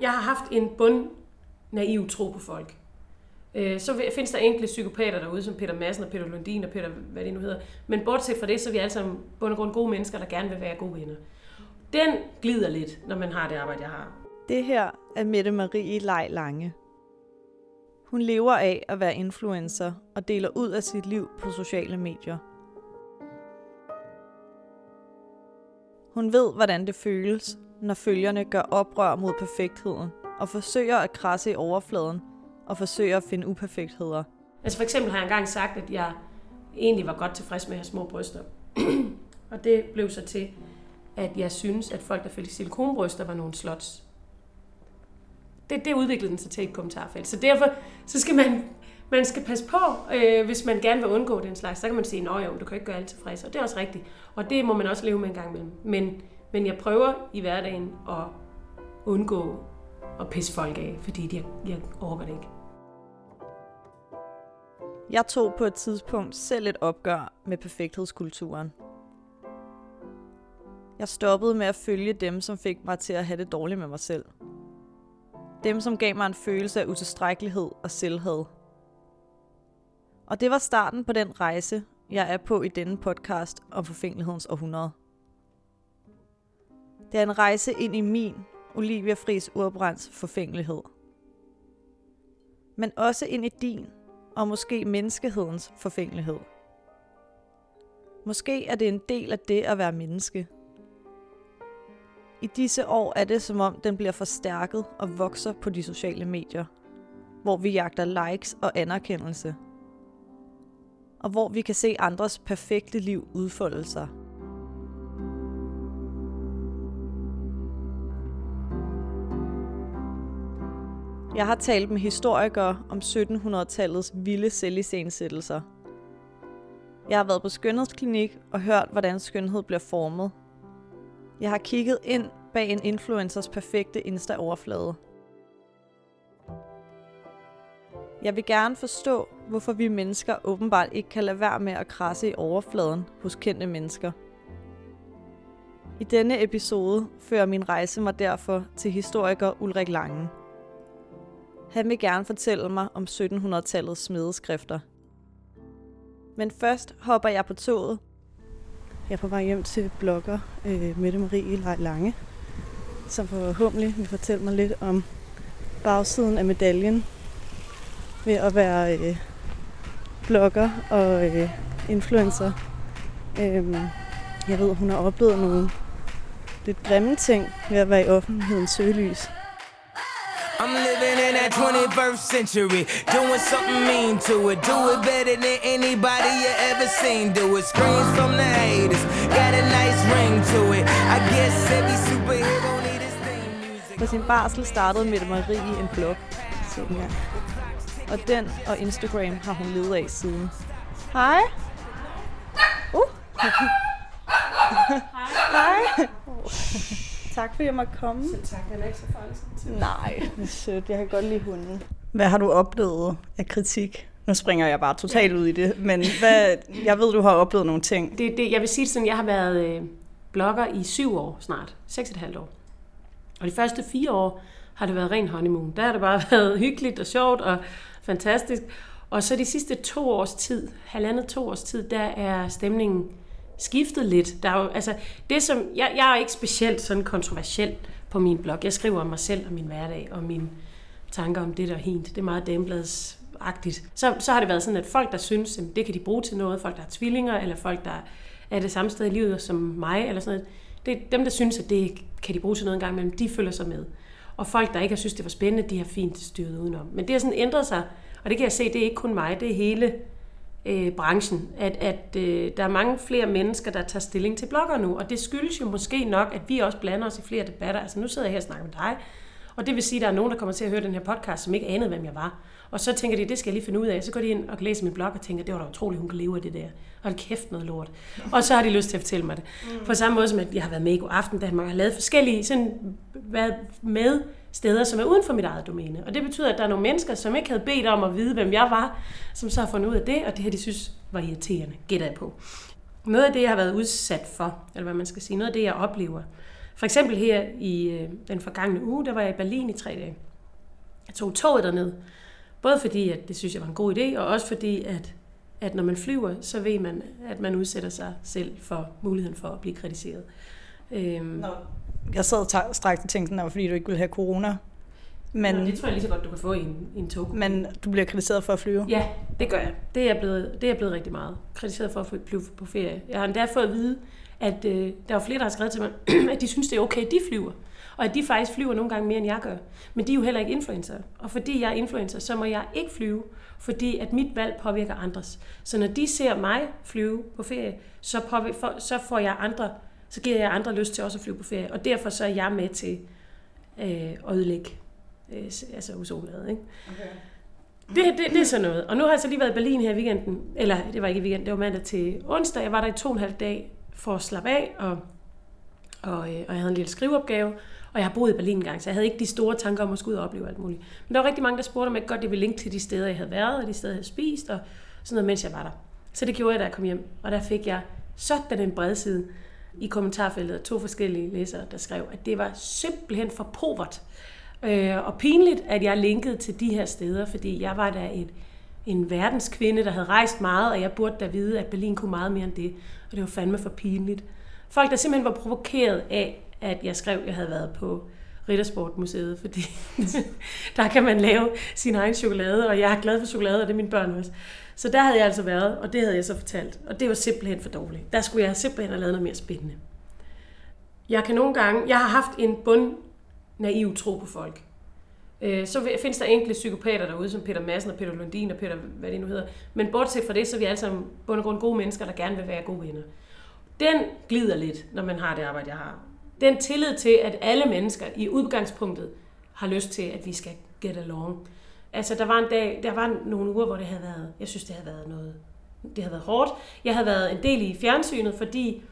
Jeg har haft en bund naiv tro på folk. Øh, så findes der enkelte psykopater derude, som Peter Madsen og Peter Lundin og Peter, hvad det nu hedder. Men bortset fra det, så er vi alle sammen bund og grund gode mennesker, der gerne vil være gode venner. Den glider lidt, når man har det arbejde, jeg har. Det her er Mette Marie Lej Lange. Hun lever af at være influencer og deler ud af sit liv på sociale medier. Hun ved, hvordan det føles, når følgerne gør oprør mod perfektheden og forsøger at krasse i overfladen og forsøger at finde uperfektheder. Altså for eksempel har jeg engang sagt, at jeg egentlig var godt tilfreds med at have små bryster. og det blev så til, at jeg synes, at folk, der fik silikonbryster, var nogle slots. Det, det udviklede den sig til et kommentarfelt. Så derfor så skal man, man skal passe på, øh, hvis man gerne vil undgå den slags. Så kan man sige, at du kan ikke gøre alt tilfreds. Og det er også rigtigt. Og det må man også leve med en gang imellem. Men, men jeg prøver i hverdagen at undgå at pisse folk af, fordi jeg, jeg overgår det ikke. Jeg tog på et tidspunkt selv et opgør med perfekthedskulturen. Jeg stoppede med at følge dem, som fik mig til at have det dårligt med mig selv. Dem, som gav mig en følelse af utilstrækkelighed og selvhed. Og det var starten på den rejse, jeg er på i denne podcast om forfængelighedens århundrede. Det er en rejse ind i min, Olivia Fris Urbrands forfængelighed. Men også ind i din, og måske menneskehedens forfængelighed. Måske er det en del af det at være menneske. I disse år er det som om, den bliver forstærket og vokser på de sociale medier, hvor vi jagter likes og anerkendelse, og hvor vi kan se andres perfekte liv udfolde sig. Jeg har talt med historikere om 1700-tallets vilde selvisensættelser. Jeg har været på skønhedsklinik og hørt, hvordan skønhed bliver formet. Jeg har kigget ind bag en influencers perfekte Insta-overflade. Jeg vil gerne forstå, hvorfor vi mennesker åbenbart ikke kan lade være med at krasse i overfladen hos kendte mennesker. I denne episode fører min rejse mig derfor til historiker Ulrik Lange. Han vil gerne fortælle mig om 1700-tallets smedeskrifter. Men først hopper jeg på toget. Jeg er på vej hjem til blogger øh, Mette Marie Lej Lange, som forhåbentlig vil fortælle mig lidt om bagsiden af medaljen ved at være øh, blogger og øh, influencer. Øh, jeg ved, hun har oplevet nogle lidt grimme ting ved at være i offentlighedens søgelys. I'm living in that 21st century, doing something mean to it. Do it better than anybody you ever seen. Do it. Screams from the haters, got a nice ring to it. I guess every superhero need his theme music. På sin barsel startede Mette Marie en blog. Sådan her. Og den og Instagram har hun levet af siden. Hej. Uh. Hej. Hej. Tak fordi jeg måtte komme. Selv tak, den er ikke så farlig Nej, det er sødt. Jeg kan godt lide hunden. Hvad har du oplevet af kritik? Nu springer jeg bare totalt ud i det, men hvad, jeg ved, du har oplevet nogle ting. Det, det, jeg vil sige sådan, jeg har været øh, blogger i syv år snart. Seks et halvt år. Og de første fire år har det været ren honeymoon. Der har det bare været hyggeligt og sjovt og fantastisk. Og så de sidste to års tid, halvandet to års tid, der er stemningen skiftet lidt. Der er jo, altså, det som, jeg, jeg er ikke specielt sådan kontroversiel på min blog. Jeg skriver om mig selv og min hverdag og mine tanker om det der hent. Det er meget damebladsagtigt. Så, så har det været sådan, at folk, der synes, at det kan de bruge til noget, folk, der har tvillinger, eller folk, der er det samme sted i livet som mig, eller sådan noget, det er dem, der synes, at det kan de bruge til noget en gang imellem, de følger sig med. Og folk, der ikke har synes, det var spændende, de har fint styret udenom. Men det har sådan ændret sig, og det kan jeg se, det er ikke kun mig, det er hele øh, branchen, at, at øh, der er mange flere mennesker, der tager stilling til blogger nu, og det skyldes jo måske nok, at vi også blander os i flere debatter. Altså nu sidder jeg her og snakker med dig, og det vil sige, at der er nogen, der kommer til at høre den her podcast, som ikke anede, hvem jeg var. Og så tænker de, det skal jeg lige finde ud af. Så går de ind og læser min blog og tænker, det var da utroligt, hun kan leve af det der. Og kæft noget lort. Og så har de lyst til at fortælle mig det. Mm. På samme måde som, at jeg har været med i God Aften Danmark, har lavet forskellige, sådan, været med steder, som er uden for mit eget domæne. Og det betyder, at der er nogle mennesker, som ikke havde bedt om at vide, hvem jeg var, som så har fundet ud af det, og det her, de synes var irriterende, gætter jeg på. Noget af det, jeg har været udsat for, eller hvad man skal sige, noget af det, jeg oplever, For eksempel her i øh, den forgangne uge, der var jeg i Berlin i tre dage. Jeg tog toget derned, både fordi, at det synes jeg var en god idé, og også fordi, at, at når man flyver, så ved man, at man udsætter sig selv for muligheden for at blive kritiseret. Øhm, Nå. Jeg sad og straks og tænkte, at fordi du ikke ville have corona. Men, Nå, det tror jeg lige så godt, du kan få i en, i en tog. Men du bliver kritiseret for at flyve? Ja, det gør jeg. Det er jeg blevet, det er jeg blevet rigtig meget. Kritiseret for at flyve på ferie. Jeg har endda fået at vide, at øh, der var flere, der har skrevet til mig, at de synes, det er okay, at de flyver. Og at de faktisk flyver nogle gange mere, end jeg gør. Men de er jo heller ikke influencer. Og fordi jeg er influencer, så må jeg ikke flyve, fordi at mit valg påvirker andres. Så når de ser mig flyve på ferie, så, påvirker, så får jeg andre, så giver jeg andre lyst til også at flyve på ferie. Og derfor så er jeg med til øh, at ødelægge øh, altså ozonlaget. Ikke? Okay. Det, det, det er sådan noget. Og nu har jeg så lige været i Berlin her i weekenden. Eller det var ikke i weekenden, det var mandag til onsdag. Jeg var der i to og en halv dag for at slappe af, og, og, øh, og jeg havde en lille skriveopgave. Og jeg har boet i Berlin engang, så jeg havde ikke de store tanker om at skulle ud og opleve alt muligt. Men der var rigtig mange, der spurgte, om jeg godt ville linke til de steder, jeg havde været, og de steder, jeg havde spist, og sådan noget, mens jeg var der. Så det gjorde jeg, da jeg kom hjem. Og der fik jeg sådan en bredside i kommentarfeltet af to forskellige læsere, der skrev, at det var simpelthen for povert øh, og pinligt, at jeg linkede til de her steder, fordi jeg var da et, en verdenskvinde, der havde rejst meget, og jeg burde da vide, at Berlin kunne meget mere end det. Og det var fandme for pinligt. Folk, der simpelthen var provokeret af, at jeg skrev, at jeg havde været på Rittersportmuseet, fordi der kan man lave sin egen chokolade, og jeg er glad for chokolade, og det er mine børn også. Så der havde jeg altså været, og det havde jeg så fortalt. Og det var simpelthen for dårligt. Der skulle jeg simpelthen have lavet noget mere spændende. Jeg kan nogle gange, jeg har haft en bund naiv tro på folk. Øh, så findes der enkelte psykopater derude, som Peter Madsen og Peter Lundin og Peter, hvad det nu hedder. Men bortset fra det, så er vi alle sammen bund og grund gode mennesker, der gerne vil være gode venner. Den glider lidt, når man har det arbejde, jeg har. Den tillid til, at alle mennesker i udgangspunktet har lyst til, at vi skal get along. Altså, der var en dag, der var nogle uger, hvor det havde været, jeg synes, det havde været noget, det havde været hårdt. Jeg havde været en del i fjernsynet, fordi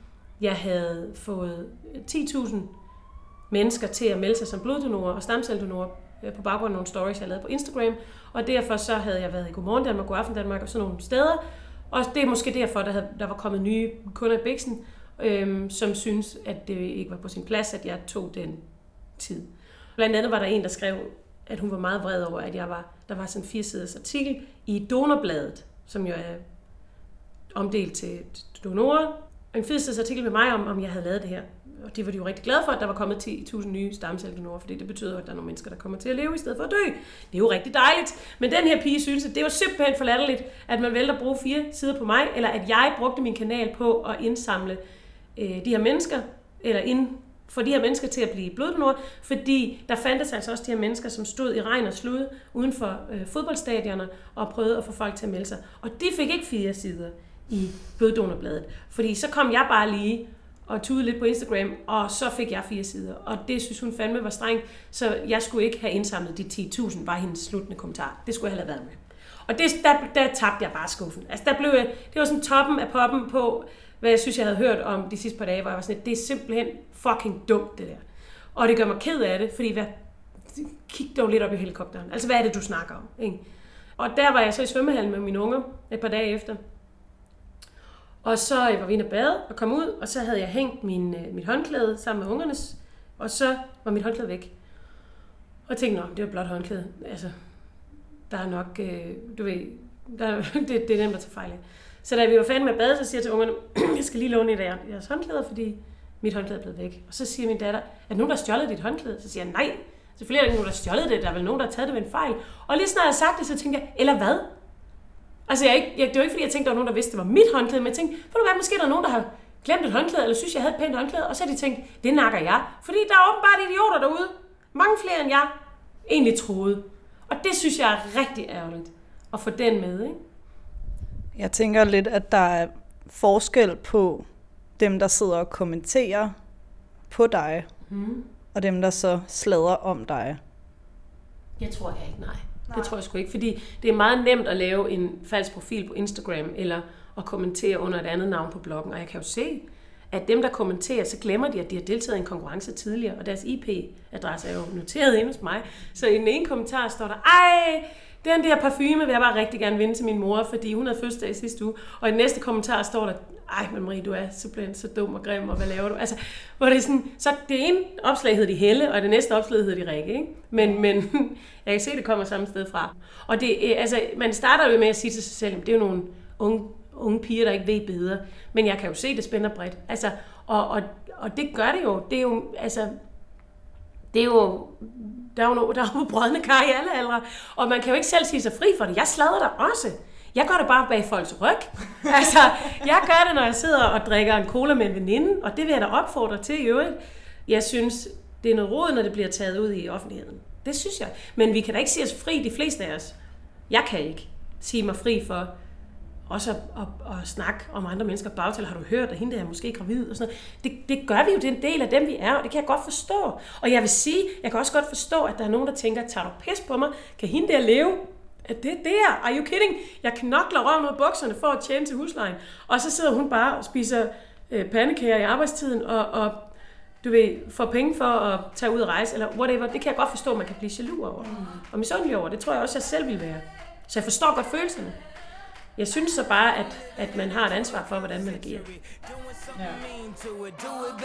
jeg havde fået 10.000 mennesker til at melde sig som bloddonorer og stamcelledonorer øh, på baggrund af nogle stories, jeg lavede på Instagram. Og derfor så havde jeg været i Godmorgen Danmark, Godaften Danmark og sådan nogle steder. Og det er måske derfor, der, havde, der var kommet nye kunder i Bixen, øhm, som synes, at det ikke var på sin plads, at jeg tog den tid. Blandt andet var der en, der skrev, at hun var meget vred over, at jeg var, der var sådan en firesiders artikel i Donorbladet, som jo er omdelt til donorer. En firesiders artikel med mig om, om jeg havde lavet det her og det var de jo rigtig glade for, at der var kommet 10.000 nye stamcelledonorer, fordi det betyder, at der er nogle mennesker, der kommer til at leve i stedet for at dø. Det er jo rigtig dejligt. Men den her pige synes, at det var simpelthen for latterligt, at man vælger at bruge fire sider på mig, eller at jeg brugte min kanal på at indsamle øh, de her mennesker, eller ind, for de her mennesker til at blive bloddonorer, fordi der fandtes altså også de her mennesker, som stod i regn og slud uden for øh, fodboldstadioner og prøvede at få folk til at melde sig. Og de fik ikke fire sider i bloddonorbladet, fordi så kom jeg bare lige og tude lidt på Instagram, og så fik jeg fire sider. Og det synes hun fandme var strengt, så jeg skulle ikke have indsamlet de 10.000, var hendes sluttende kommentar. Det skulle jeg have været med. Og det, der, der tabte jeg bare skuffen. Altså der blev jeg, det var sådan toppen af poppen på, hvad jeg synes, jeg havde hørt om de sidste par dage, hvor jeg var sådan, det er simpelthen fucking dumt, det der. Og det gør mig ked af det, fordi hvad, kig dog lidt op i helikopteren. Altså, hvad er det, du snakker om? Ikke? Og der var jeg så i svømmehallen med mine unger et par dage efter. Og så øh, var vi inde og bade og kom ud, og så havde jeg hængt min, øh, mit håndklæde sammen med ungernes, og så var mit håndklæde væk. Og jeg tænkte, det var blot håndklæde. Altså, der er nok, øh, du ved, der, det, det er nemt at tage fejl af. Så da vi var færdige med at bade, så siger jeg til ungerne, jeg skal lige låne et af jeres håndklæder, fordi mit håndklæde er blevet væk. Og så siger min datter, er der nogen, der har stjålet dit håndklæde? Så siger jeg, nej, selvfølgelig er der ikke nogen, der har stjålet det, der er vel nogen, der har taget det ved en fejl. Og lige snart jeg sagt det, så tænkte jeg, eller hvad? Altså, jeg, ikke, jeg, det var ikke, fordi jeg tænkte, der var nogen, der vidste, det var mit håndklæde, men jeg tænkte, for du hvad, måske der er nogen, der har glemt et håndklæde, eller synes, jeg havde et pænt håndklæde, og så har de tænkt, det nakker jeg. Fordi der er åbenbart idioter derude. Mange flere, end jeg egentlig troede. Og det synes jeg er rigtig ærgerligt at få den med, ikke? Jeg tænker lidt, at der er forskel på dem, der sidder og kommenterer på dig, mm. og dem, der så slader om dig. Jeg tror jeg ikke, nej. Nej. Det tror jeg sgu ikke, fordi det er meget nemt at lave en falsk profil på Instagram, eller at kommentere under et andet navn på bloggen. Og jeg kan jo se, at dem, der kommenterer, så glemmer de, at de har deltaget i en konkurrence tidligere, og deres IP-adresse er jo noteret inde hos mig. Så i den ene kommentar står der, ej, den der parfume vil jeg bare rigtig gerne vinde til min mor, fordi hun havde fødselsdag i sidste uge. Og i næste kommentar står der, ej, men Marie, du er simpelthen så dum og grim, og hvad laver du? Altså, hvor det er sådan, så det ene opslag hedder de Helle, og det næste opslag hedder de Rikke, ikke? Men, men jeg kan se, at det kommer samme sted fra. Og det, øh, altså, man starter jo med at sige til sig selv, det er jo nogle unge, unge piger, der ikke ved bedre. Men jeg kan jo se, det spænder bredt. Altså, og, og, og det gør det jo. Det er jo, altså, det er jo, der er jo, der er jo brødne kar i alle aldre, og man kan jo ikke selv sige sig fri for det. Jeg slader der også. Jeg gør det bare bag folks ryg. altså, jeg gør det, når jeg sidder og drikker en cola med en veninde, og det vil jeg da opfordre til i øvrigt. Jeg synes, det er noget råd, når det bliver taget ud i offentligheden. Det synes jeg. Men vi kan da ikke sige os fri, de fleste af os. Jeg kan ikke sige mig fri for også at, at, at snakke om andre mennesker bagtal. Har du hørt, at hende der er måske gravid? Og sådan noget. Det, det gør vi jo, det er en del af dem, vi er, og det kan jeg godt forstå. Og jeg vil sige, jeg kan også godt forstå, at der er nogen, der tænker, tager du pis på mig? Kan hende der leve? Er det der? Are you kidding? Jeg knokler røven ud af bukserne for at tjene til huslejen. Og så sidder hun bare og spiser øh, pandekager i arbejdstiden, og, og du ved, får penge for at tage ud og rejse, eller whatever. Det kan jeg godt forstå, at man kan blive jaloux over. Og misundelig over. Det tror jeg også, jeg selv vil være. Så jeg forstår godt følelserne. Jeg synes så bare, at, at man har et ansvar for, hvordan man agerer. Ja. Do it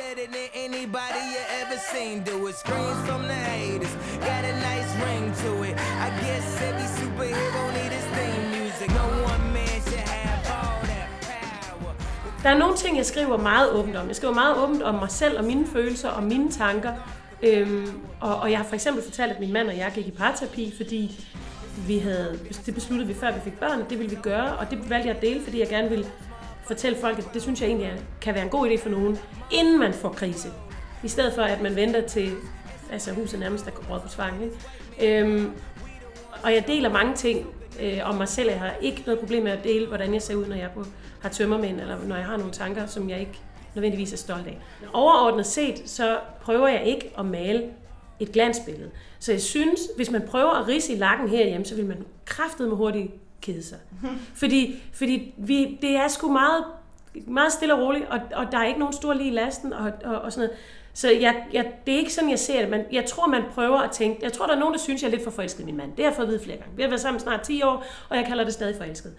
better than anybody you ever seen. Do it screams from the haters. Got a nice ring to it. I guess every superhero need his theme music. No one man should have all that power. Der er nogle ting, jeg skriver meget åbent om. Jeg skriver meget åbent om mig selv og mine følelser og mine tanker. Øhm, og, og jeg har for eksempel fortalt, at min mand og jeg gik i parterapi, fordi vi havde, altså, det besluttede vi før vi fik børn, det ville vi gøre, og det valgte jeg at dele, fordi jeg gerne ville fortælle folk, at det synes jeg egentlig er, kan være en god idé for nogen, inden man får krise. I stedet for, at man venter til, altså huset nærmest er råd på tvang. Ikke? Øhm, og jeg deler mange ting øh, om mig selv. Jeg har ikke noget problem med at dele, hvordan jeg ser ud, når jeg på, har tømmermænd, eller når jeg har nogle tanker, som jeg ikke nødvendigvis er stolt af. Overordnet set, så prøver jeg ikke at male et glansbillede. Så jeg synes, hvis man prøver at rise i lakken herhjemme, så vil man kraftet med hurtigt kede sig. Fordi, fordi vi, det er sgu meget, meget stille og roligt, og, og der er ikke nogen stor lige i lasten og, og, og sådan noget. Så jeg, jeg, det er ikke sådan, jeg ser det. Men jeg tror, man prøver at tænke... Jeg tror, der er nogen, der synes, jeg er lidt for forelsket i min mand. Det har jeg fået at vide flere gange. Vi har været sammen snart 10 år, og jeg kalder det stadig forelsket.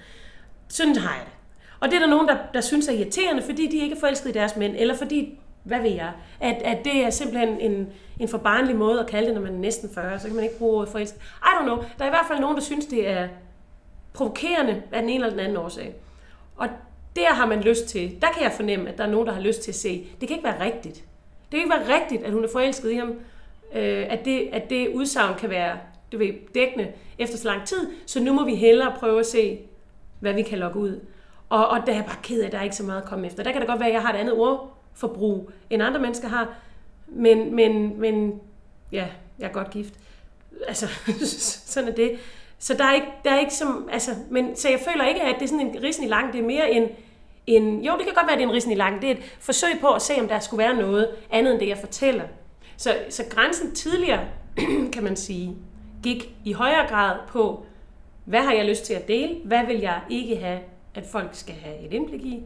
Sådan har jeg det. Og det er der nogen, der, der synes er irriterende, fordi de ikke er forelsket i deres mænd, eller fordi hvad ved jeg, at, at det er simpelthen en, en for barnlig måde at kalde det, når man er næsten 40, så kan man ikke bruge ordet forelsket. I don't know. Der er i hvert fald nogen, der synes, det er provokerende af den ene eller den anden årsag. Og der har man lyst til, der kan jeg fornemme, at der er nogen, der har lyst til at se, det kan ikke være rigtigt. Det kan ikke være rigtigt, at hun er forelsket i ham, øh, at, det, at det udsagn kan være du ved, dækkende efter så lang tid, så nu må vi hellere prøve at se, hvad vi kan lokke ud. Og, og der er jeg bare ked af, at der er ikke så meget at komme efter. Der kan det godt være, at jeg har et andet ordforbrug, end andre mennesker har, men, men, men ja, jeg er godt gift. Altså, sådan er det. Så der er ikke, der er ikke som, altså, men, så jeg føler ikke, at det er sådan en risen i lang, det er mere en, en, jo, det kan godt være, at det er en risen i lang, det er et forsøg på at se, om der skulle være noget andet end det, jeg fortæller. Så, så grænsen tidligere, kan man sige, gik i højere grad på, hvad har jeg lyst til at dele, hvad vil jeg ikke have, at folk skal have et indblik i,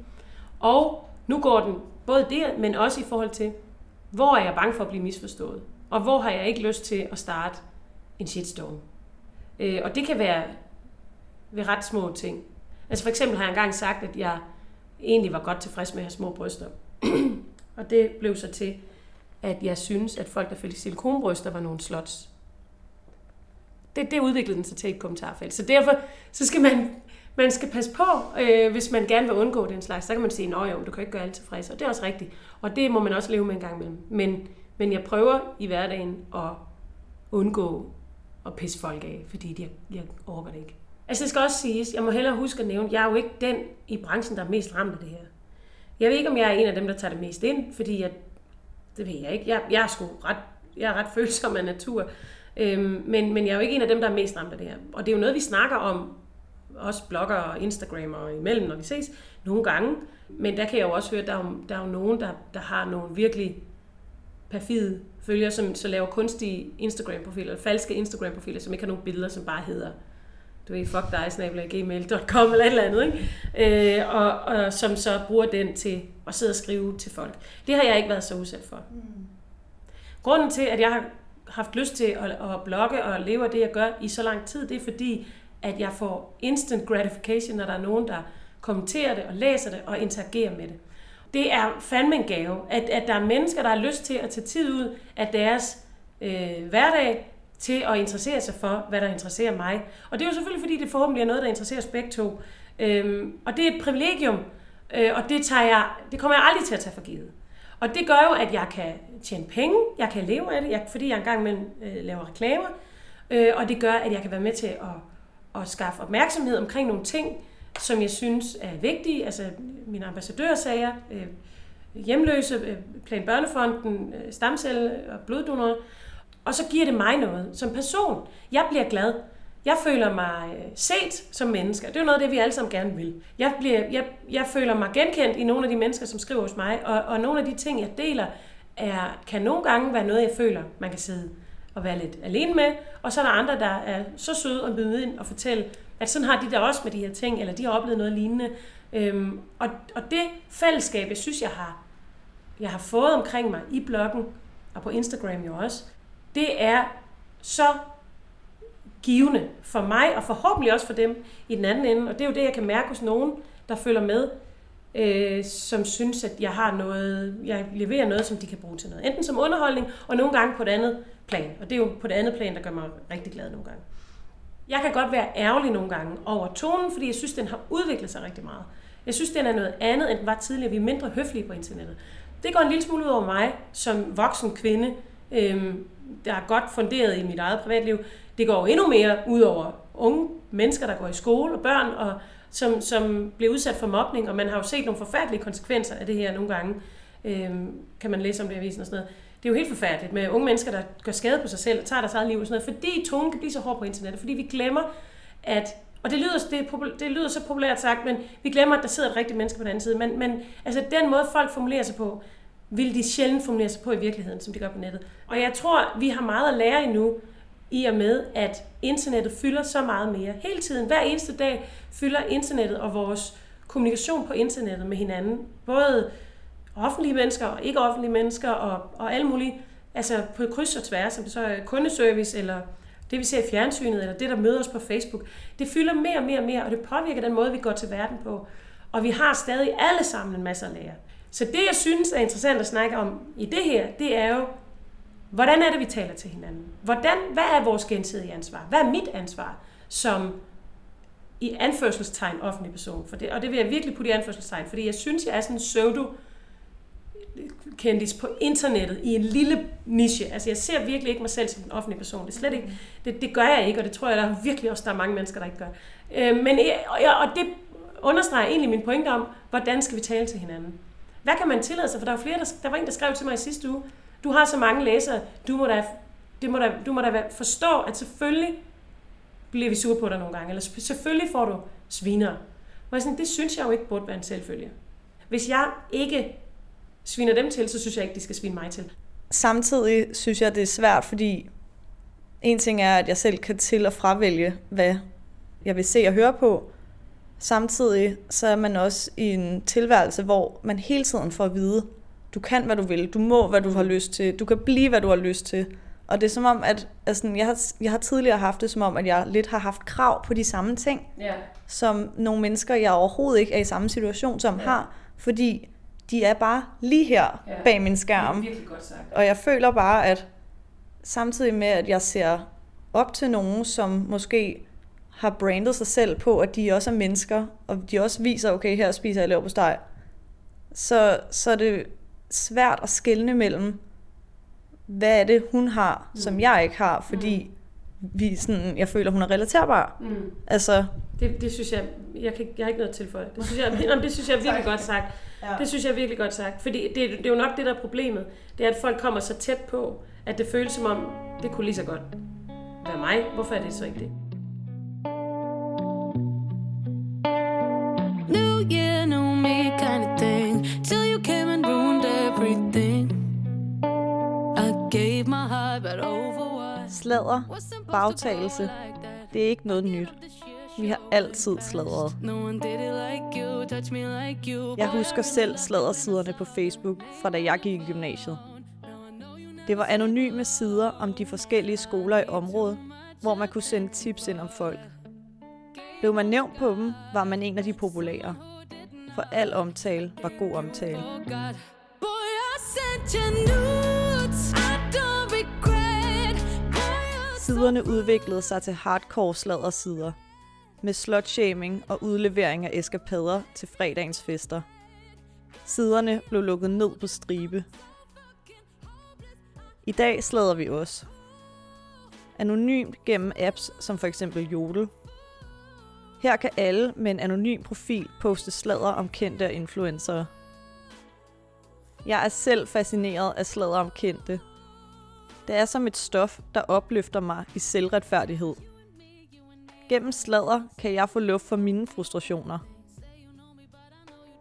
og nu går den både der, men også i forhold til, hvor er jeg bange for at blive misforstået, og hvor har jeg ikke lyst til at starte en shitstorm. Øh, og det kan være ved ret små ting. Altså for eksempel har jeg engang sagt, at jeg egentlig var godt tilfreds med at have små bryster. og det blev så til, at jeg synes, at folk, der fik silikonbryster, var nogle slots. Det, det udviklede den sig til et kommentarfelt. Så derfor så skal man, man skal passe på, øh, hvis man gerne vil undgå den slags. Så kan man sige, at du kan ikke gøre alt tilfreds. Og det er også rigtigt. Og det må man også leve med en gang imellem. Men, men jeg prøver i hverdagen at undgå at pisse folk af, fordi de, jeg overgår det ikke. Altså det skal også siges, jeg må hellere huske at nævne, jeg er jo ikke den i branchen, der er mest ramt af det her. Jeg ved ikke, om jeg er en af dem, der tager det mest ind, fordi jeg, det ved jeg ikke. Jeg, jeg, er, sgu ret, jeg er ret følsom af natur. Øhm, men, men jeg er jo ikke en af dem, der er mest ramt af det her. Og det er jo noget, vi snakker om, også blogger og Instagram og imellem, når vi ses, nogle gange. Men der kan jeg jo også høre, at der er der er jo nogen, der, der har nogle virkelig perfide følgere, som så laver kunstige Instagram-profiler, falske Instagram-profiler, som ikke har nogen billeder, som bare hedder du ved, fuck dig, gmail.com eller et eller andet, ikke? Øh, og, og som så bruger den til at sidde og skrive til folk. Det har jeg ikke været så udsat for. Mm. Grunden til, at jeg har haft lyst til at, at blogge og leve af det, jeg gør i så lang tid, det er fordi, at jeg får instant gratification, når der er nogen, der kommenterer det og læser det og interagerer med det. Det er fandme en gave, at, at der er mennesker, der har lyst til at tage tid ud af deres øh, hverdag til at interessere sig for, hvad der interesserer mig. Og det er jo selvfølgelig, fordi det forhåbentlig er noget, der interesserer os begge to. Øhm, og det er et privilegium, øh, og det, tager jeg, det kommer jeg aldrig til at tage for givet. Og det gør jo, at jeg kan tjene penge, jeg kan leve af det, jeg, fordi jeg engang med øh, laver reklamer, øh, og det gør, at jeg kan være med til at, at skaffe opmærksomhed omkring nogle ting, som jeg synes er vigtige, altså mine ambassadørsager, øh, hjemløse, øh, Plan Børnefonden, øh, stamcelle og bloddonorer, og så giver det mig noget som person. Jeg bliver glad. Jeg føler mig øh, set som menneske. Det er jo noget af det, vi alle sammen gerne vil. Jeg, bliver, jeg, jeg føler mig genkendt i nogle af de mennesker, som skriver hos mig, og, og nogle af de ting, jeg deler, er, kan nogle gange være noget, jeg føler, man kan sidde og være lidt alene med. Og så er der andre, der er så søde og byde ind og fortælle, at sådan har de der også med de her ting, eller de har oplevet noget lignende. Øhm, og, og det fællesskab, jeg synes, jeg har, jeg har fået omkring mig i bloggen, og på Instagram jo også, det er så givende for mig, og forhåbentlig også for dem i den anden ende. Og det er jo det, jeg kan mærke hos nogen, der følger med, øh, som synes, at jeg har noget, jeg leverer noget, som de kan bruge til noget. Enten som underholdning, og nogle gange på et andet plan. Og det er jo på det andet plan, der gør mig rigtig glad nogle gange. Jeg kan godt være ærgerlig nogle gange over tonen, fordi jeg synes, den har udviklet sig rigtig meget. Jeg synes, den er noget andet, end den var tidligere. Vi er mindre høflige på internettet. Det går en lille smule ud over mig, som voksen kvinde, øh, der er godt funderet i mit eget privatliv. Det går endnu mere ud over unge mennesker, der går i skole og børn, og som, som bliver udsat for mobning, og man har jo set nogle forfærdelige konsekvenser af det her nogle gange. Øh, kan man læse om det i avisen og sådan noget. Det er jo helt forfærdeligt med unge mennesker, der gør skade på sig selv og tager deres eget liv og sådan noget, fordi tonen kan blive så hård på internettet, fordi vi glemmer, at og det lyder, det, det lyder så populært sagt, men vi glemmer, at der sidder et rigtigt menneske på den anden side. Men, men altså, den måde, folk formulerer sig på, vil de sjældent formulere sig på i virkeligheden, som de gør på nettet. Og jeg tror, vi har meget at lære endnu, i og med, at internettet fylder så meget mere. Hele tiden, hver eneste dag, fylder internettet og vores kommunikation på internettet med hinanden. Både offentlige mennesker og ikke offentlige mennesker og, og alle mulige, altså på kryds og tværs, som det så er kundeservice eller det vi ser i fjernsynet, eller det der møder os på Facebook, det fylder mere og mere og mere, og det påvirker den måde, vi går til verden på. Og vi har stadig alle sammen en masse at lære. Så det, jeg synes er interessant at snakke om i det her, det er jo, hvordan er det, vi taler til hinanden? Hvordan, hvad er vores gensidige ansvar? Hvad er mit ansvar som i anførselstegn offentlig person? For det, og det vil jeg virkelig putte i anførselstegn, fordi jeg synes, jeg er sådan en pseudo kendis på internettet i en lille niche. Altså jeg ser virkelig ikke mig selv som en offentlig person. Det er slet ikke, det, det gør jeg ikke, og det tror jeg, der er virkelig også der er mange mennesker, der ikke gør. Øh, men, og, og det understreger egentlig min pointe om, hvordan skal vi tale til hinanden? Hvad kan man tillade sig? For der, var flere, der, der var en, der skrev til mig i sidste uge, du har så mange læsere, du må da, det må da, du må da forstå, at selvfølgelig bliver vi sure på dig nogle gange, eller selvfølgelig får du sviner. Og sådan, det synes jeg jo ikke burde være en selvfølge. Hvis jeg ikke sviner dem til, så synes jeg ikke, de skal svine mig til. Samtidig synes jeg, det er svært, fordi en ting er, at jeg selv kan til og fravælge, hvad jeg vil se og høre på. Samtidig så er man også i en tilværelse, hvor man hele tiden får at vide, du kan, hvad du vil, du må, hvad du har lyst til, du kan blive, hvad du har lyst til. Og det er som om, at altså, jeg, har, jeg har tidligere haft det som om, at jeg lidt har haft krav på de samme ting, ja. som nogle mennesker, jeg overhovedet ikke er i samme situation som ja. har, fordi de er bare lige her ja. bag min skærm. Det er virkelig godt sagt. Og jeg føler bare, at samtidig med, at jeg ser op til nogen, som måske har brandet sig selv på, at de også er mennesker, og de også viser, okay, her spiser jeg lever på steg, så, så er det svært at skelne mellem, hvad er det, hun har, mm. som jeg ikke har, fordi mm. vi sådan, jeg føler, hun er relaterbar. Mm. Altså, det, det synes jeg, jeg, kan, jeg har ikke noget til for det. Det synes jeg, det synes jeg er virkelig godt sagt. Ja. Det synes jeg er virkelig godt sagt. Fordi det, det er jo nok det, der er problemet. Det er, at folk kommer så tæt på, at det føles som om, det kunne lige så godt være mig. Hvorfor er det så ikke det? Sladder, bagtagelse, det er ikke noget nyt. Vi har altid sladret. Jeg husker selv sladdersiderne på Facebook, fra da jeg gik i gymnasiet. Det var anonyme sider om de forskellige skoler i området, hvor man kunne sende tips ind om folk. Blev man nævnt på dem, var man en af de populære. For al omtale var god omtale. Siderne udviklede sig til hardcore sladdersider, med slutshaming og udlevering af eskapader til fredagens fester. Siderne blev lukket ned på stribe. I dag slader vi også. Anonymt gennem apps som for eksempel Jodel. Her kan alle med en anonym profil poste sladder om kendte og influencer. Jeg er selv fascineret af sladder om kendte. Det er som et stof, der opløfter mig i selvretfærdighed. Gennem sladder kan jeg få luft for mine frustrationer.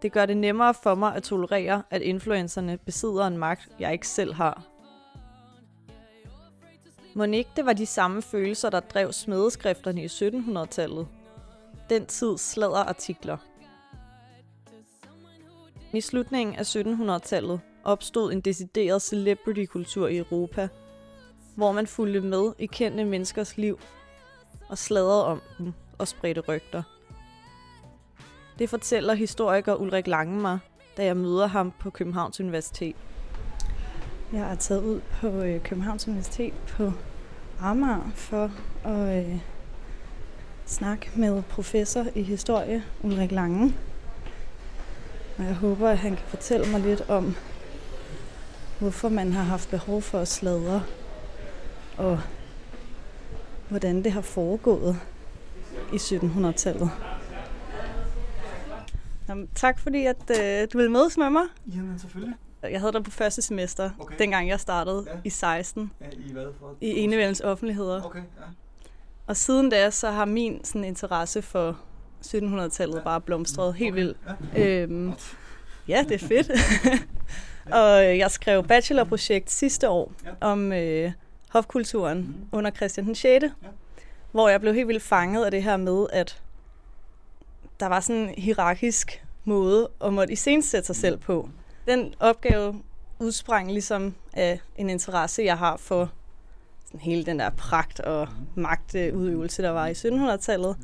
Det gør det nemmere for mig at tolerere, at influencerne besidder en magt, jeg ikke selv har. Monique, det var de samme følelser, der drev smedeskrifterne i 1700-tallet. Den tids sladderartikler. I slutningen af 1700-tallet opstod en decideret celebrity-kultur i Europa, hvor man fulgte med i kendte menneskers liv og sladrede om dem og spredte rygter. Det fortæller historiker Ulrik Lange mig, da jeg møder ham på Københavns Universitet. Jeg er taget ud på øh, Københavns Universitet på Amager for at øh, snakke med professor i historie, Ulrik Lange. Og jeg håber, at han kan fortælle mig lidt om, hvorfor man har haft behov for at sladre, og hvordan det har foregået i 1700-tallet. Jamen, tak fordi, at øh, du ville mødes med mig. Jamen, selvfølgelig. Jeg havde dig på første semester, okay. dengang jeg startede ja. i 16. Ja, i hvad for? I enevældens offentligheder. Okay, ja. Og siden da, så har min sådan, interesse for 1700-tallet ja. bare blomstret okay. helt vildt. Ja. Øhm, ja, det er fedt. og jeg skrev bachelorprojekt sidste år ja. om øh, hofkulturen mm. under Christian den 6. Ja. Hvor jeg blev helt vildt fanget af det her med, at der var sådan en hierarkisk måde at måtte iscenesætte sig selv på. Den opgave udsprang ligesom af en interesse, jeg har for sådan hele den der pragt og magtudøvelse, der var i 1700-tallet.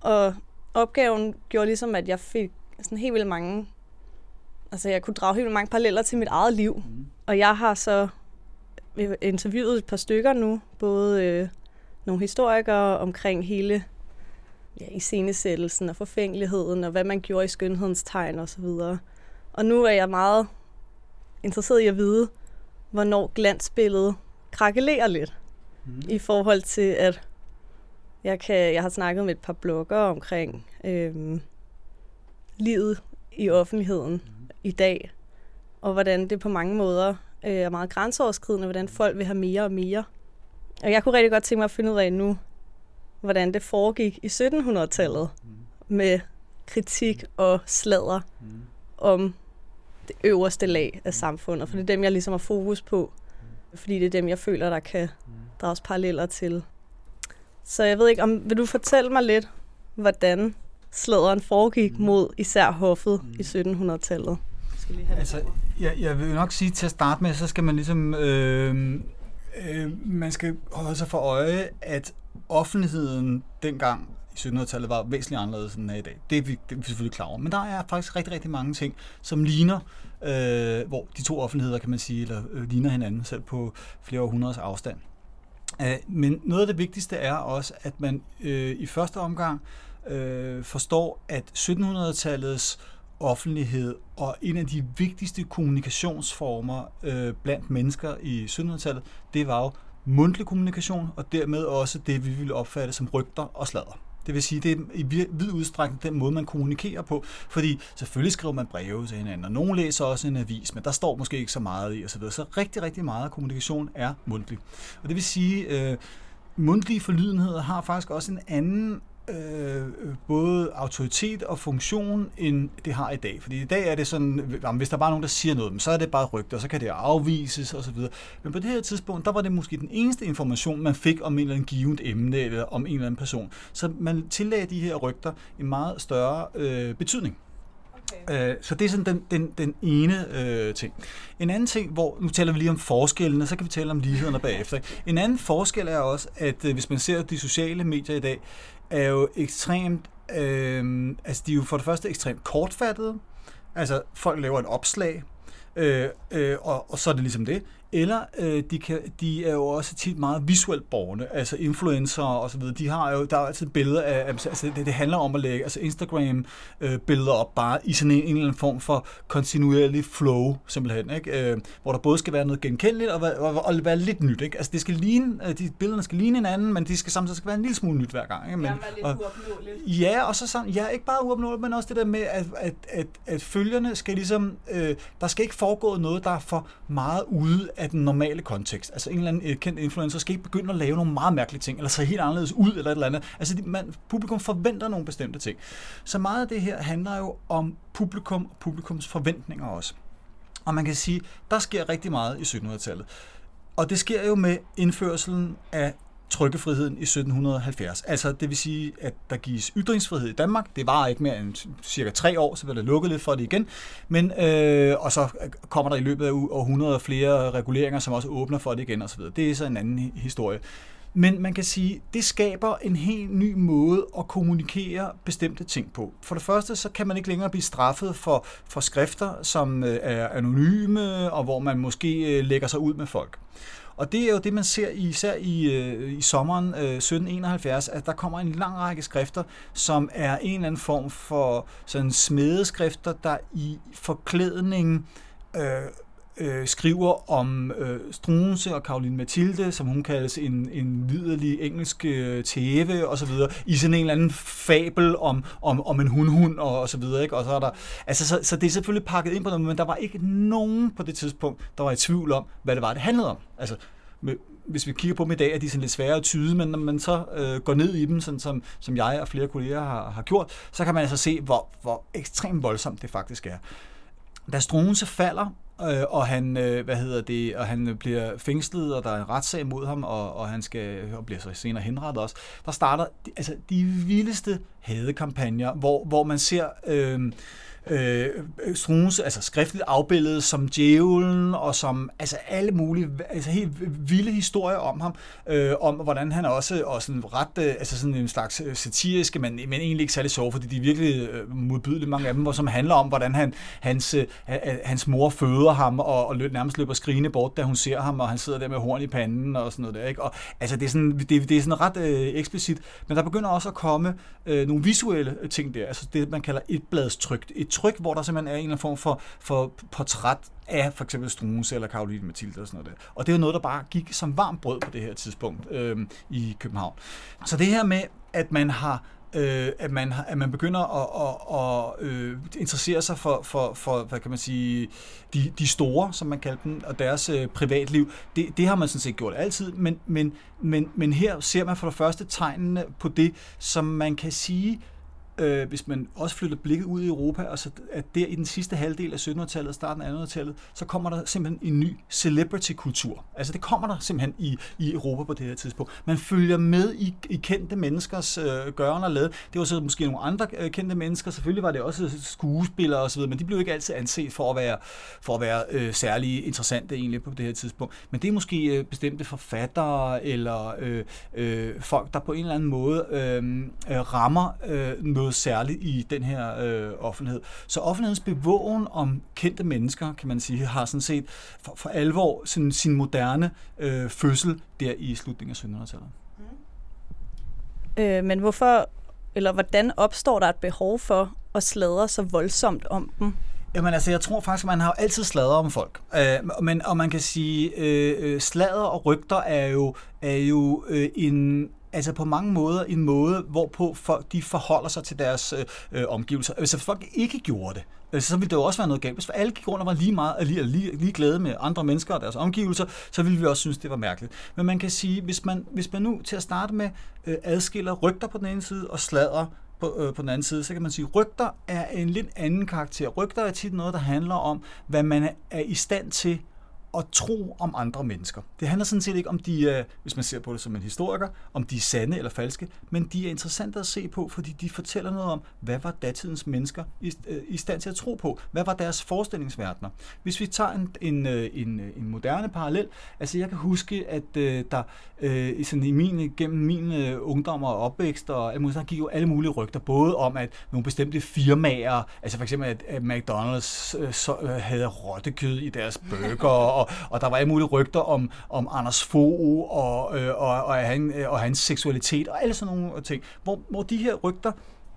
Og opgaven gjorde ligesom, at jeg fik sådan helt vildt mange... Altså, jeg kunne drage helt vildt mange paralleller til mit eget liv. Og jeg har så interviewet et par stykker nu, både øh, nogle historikere omkring hele ja, iscenesættelsen og forfængeligheden, og hvad man gjorde i skønhedens tegn osv. Og, og nu er jeg meget interesseret i at vide, hvornår glansbilledet krakelerer lidt. Mm. I forhold til, at jeg, kan, jeg har snakket med et par blogger omkring øhm, livet i offentligheden mm. i dag, og hvordan det på mange måder øh, er meget grænseoverskridende, hvordan folk vil have mere og mere. Og jeg kunne rigtig godt tænke mig at finde ud af nu, hvordan det foregik i 1700-tallet mm. med kritik og sladder mm. om det øverste lag af samfundet. For det er dem, jeg ligesom har fokus på. Fordi det er dem, jeg føler, der kan drages paralleller til. Så jeg ved ikke, om vil du fortælle mig lidt, hvordan sladeren foregik mod især hoffet i 1700-tallet? Altså, jeg, jeg vil nok sige til at starte med, så skal man ligesom... Øh, øh, man skal holde sig for øje, at offentligheden dengang i 1700-tallet var væsentligt anderledes end i dag. Det er, vi, det er vi selvfølgelig klar over. Men der er faktisk rigtig, rigtig mange ting, som ligner, øh, hvor de to offentligheder, kan man sige, eller øh, ligner hinanden selv på flere århundreders afstand. Øh, men noget af det vigtigste er også, at man øh, i første omgang øh, forstår, at 1700-tallets offentlighed og en af de vigtigste kommunikationsformer øh, blandt mennesker i 1700-tallet, det var jo mundtlig kommunikation, og dermed også det, vi ville opfatte som rygter og sladder. Det vil sige, det er i vid udstrækning den måde, man kommunikerer på. Fordi selvfølgelig skriver man breve til hinanden, og nogen læser også en avis, men der står måske ikke så meget i osv. Så rigtig, rigtig meget af kommunikation er mundtlig. Og det vil sige, øh, mundtlige forlydenheder har faktisk også en anden øh, både autoritet og funktion, end det har i dag. Fordi i dag er det sådan, jamen, hvis der bare er nogen, der siger noget, så er det bare rygter, så kan det afvises osv. Men på det her tidspunkt, der var det måske den eneste information, man fik om en eller anden givet emne eller om en eller anden person. Så man tillagde de her rygter en meget større øh, betydning. Okay. Øh, så det er sådan den, den, den ene øh, ting. En anden ting, hvor nu taler vi lige om forskellene, så kan vi tale om lighederne bagefter. En anden forskel er også, at øh, hvis man ser de sociale medier i dag, er jo ekstremt øh, altså de er jo for det første ekstremt kortfattede. Altså folk laver et opslag, øh, øh, og, og så er det ligesom det. Eller øh, de, kan, de er jo også tit meget visuelt borgerne, altså influencer og så videre. De har jo, der er jo altid billeder af, altså det, det handler om at lægge altså Instagram øh, billeder op bare i sådan en, en eller anden form for kontinuerlig flow, simpelthen, ikke? Øh, hvor der både skal være noget genkendeligt og, og, og være lidt nyt, ikke? Altså det skal ligne, øh, de billederne skal ligne hinanden, men de skal samtidig skal være en lille smule nyt hver gang, ikke? Men, lidt og, Ja, og så sådan, ja, ikke bare uopnåeligt, men også det der med, at, at, at, at følgerne skal ligesom, øh, der skal ikke foregå noget, der er for meget ude af den normale kontekst. Altså en eller anden øh, kendt influencer skal ikke begynde at lave nogle meget mærkelige ting, eller se helt anderledes ud, eller et eller andet. Altså man, publikum forventer nogle bestemte ting. Så meget af det her handler jo om publikum og publikums forventninger også. Og man kan sige, der sker rigtig meget i 1700-tallet. Og det sker jo med indførselen af trykkefriheden i 1770. Altså det vil sige, at der gives ytringsfrihed i Danmark. Det var ikke mere end cirka tre år, så bliver det lukket lidt for det igen. Men, øh, og så kommer der i løbet af århundreder flere reguleringer, som også åbner for det igen osv. Det er så en anden historie. Men man kan sige, det skaber en helt ny måde at kommunikere bestemte ting på. For det første, så kan man ikke længere blive straffet for, for skrifter, som øh, er anonyme, og hvor man måske øh, lægger sig ud med folk. Og det er jo det, man ser især i, øh, i sommeren øh, 1771, at der kommer en lang række skrifter, som er en eller anden form for sådan smedeskrifter, der i forklædning øh, øh, skriver om øh, Strunse og Caroline Mathilde, som hun kaldes en, en liderlig engelsk øh, tæve og så videre, i sådan en eller anden fabel om, om, om en hundhund og, og så videre. Ikke? Og så, er der, altså, så, så det er selvfølgelig pakket ind på noget, men der var ikke nogen på det tidspunkt, der var i tvivl om, hvad det var, det handlede om. Altså, med, hvis vi kigger på dem i dag, er de sådan lidt svære at tyde, men når man så øh, går ned i dem, sådan som, som jeg og flere kolleger har, har gjort, så kan man altså se, hvor, hvor ekstremt voldsomt det faktisk er. Da Strunse falder, øh, og han, øh, hvad hedder det, og han bliver fængslet, og der er en retssag mod ham, og, og han skal og bliver så senere henrettet også. Der starter altså de vildeste hadekampagner, hvor, hvor man ser øh, øh, Struense, altså skriftligt afbildet som djævlen, og som altså alle mulige, altså helt vilde historier om ham, øh, om hvordan han også, og sådan ret, øh, altså sådan en slags øh, satiriske, men, men egentlig ikke særlig sjove, fordi de er virkelig øh, modbydelige, mange af dem, hvor som handler om, hvordan han, hans, øh, hans mor føder ham, og, og løb, nærmest løber skrigende bort, da hun ser ham, og han sidder der med horn i panden, og sådan noget der, ikke? Og altså, det er sådan, det, det er sådan ret øh, eksplicit, men der begynder også at komme øh, nogle visuelle ting der, altså det, man kalder et bladstryk, et tryk, hvor der simpelthen er en eller anden form for, for portræt af for eksempel Struense eller Karoline Mathilde og sådan noget der. Og det er jo noget, der bare gik som varmt brød på det her tidspunkt øh, i København. Så det her med, at man har øh, at, man, at man begynder at, at, at øh, interessere sig for, for, for, hvad kan man sige, de, de store, som man kalder dem, og deres øh, privatliv. Det, det har man sådan set gjort altid, men, men, men, men her ser man for det første tegnene på det, som man kan sige øh, hvis man også flytter blikket ud i Europa, og så at der i den sidste halvdel af 1700-tallet og starten af 1800-tallet, så kommer der simpelthen en ny celebrity-kultur. Altså det kommer der simpelthen i, i Europa på det her tidspunkt. Man følger med i, i kendte menneskers øh, gøren og lade. Det var så måske nogle andre øh, kendte mennesker. Selvfølgelig var det også skuespillere osv., men de blev ikke altid anset for at være, for at være øh, særlig interessante egentlig på det her tidspunkt. Men det er måske øh, bestemte forfattere eller øh, øh, folk, der på en eller anden måde øh, øh, rammer øh, noget noget særligt i den her øh, offentlighed. Så offentlighedens bevågen om kendte mennesker, kan man sige, har sådan set for, for alvor sin, sin moderne øh, fødsel der i slutningen af 1700-tallet. Mm. Øh, men hvorfor, eller hvordan opstår der et behov for at sladre så voldsomt om dem? Jamen altså, jeg tror faktisk, at man har altid sladret om folk. Øh, men, og man kan sige, øh, øh slader og rygter er jo, er jo øh, en altså på mange måder en måde, hvorpå folk de forholder sig til deres øh, øh omgivelser. Altså, hvis folk ikke gjorde det, øh, så ville det jo også være noget galt. Hvis alle gik rundt og var lige meget lige, lige, lige glade med andre mennesker og deres omgivelser, så ville vi også synes, det var mærkeligt. Men man kan sige, hvis man, hvis man nu til at starte med øh, adskiller rygter på den ene side og sladder på, øh, på den anden side, så kan man sige, at rygter er en lidt anden karakter. Rygter er tit noget, der handler om, hvad man er i stand til at tro om andre mennesker. Det handler sådan set ikke om de er, hvis man ser på det som en historiker, om de er sande eller falske, men de er interessante at se på, fordi de fortæller noget om, hvad var datidens mennesker i, øh, i stand til at tro på? Hvad var deres forestillingsverdener? Hvis vi tager en, en, øh, en, øh, en moderne parallel, altså jeg kan huske, at øh, der øh, sådan i min, gennem min øh, ungdom og opvækst, og der gik jo alle mulige rygter, både om, at nogle bestemte firmaer, altså for eksempel, at, at McDonald's øh, så, øh, havde rottekød i deres burger, og, og der var alle mulige rygter om, om Anders Fogh og, øh, og, og, han, øh, og hans seksualitet, og alle sådan nogle ting, hvor, hvor de her rygter,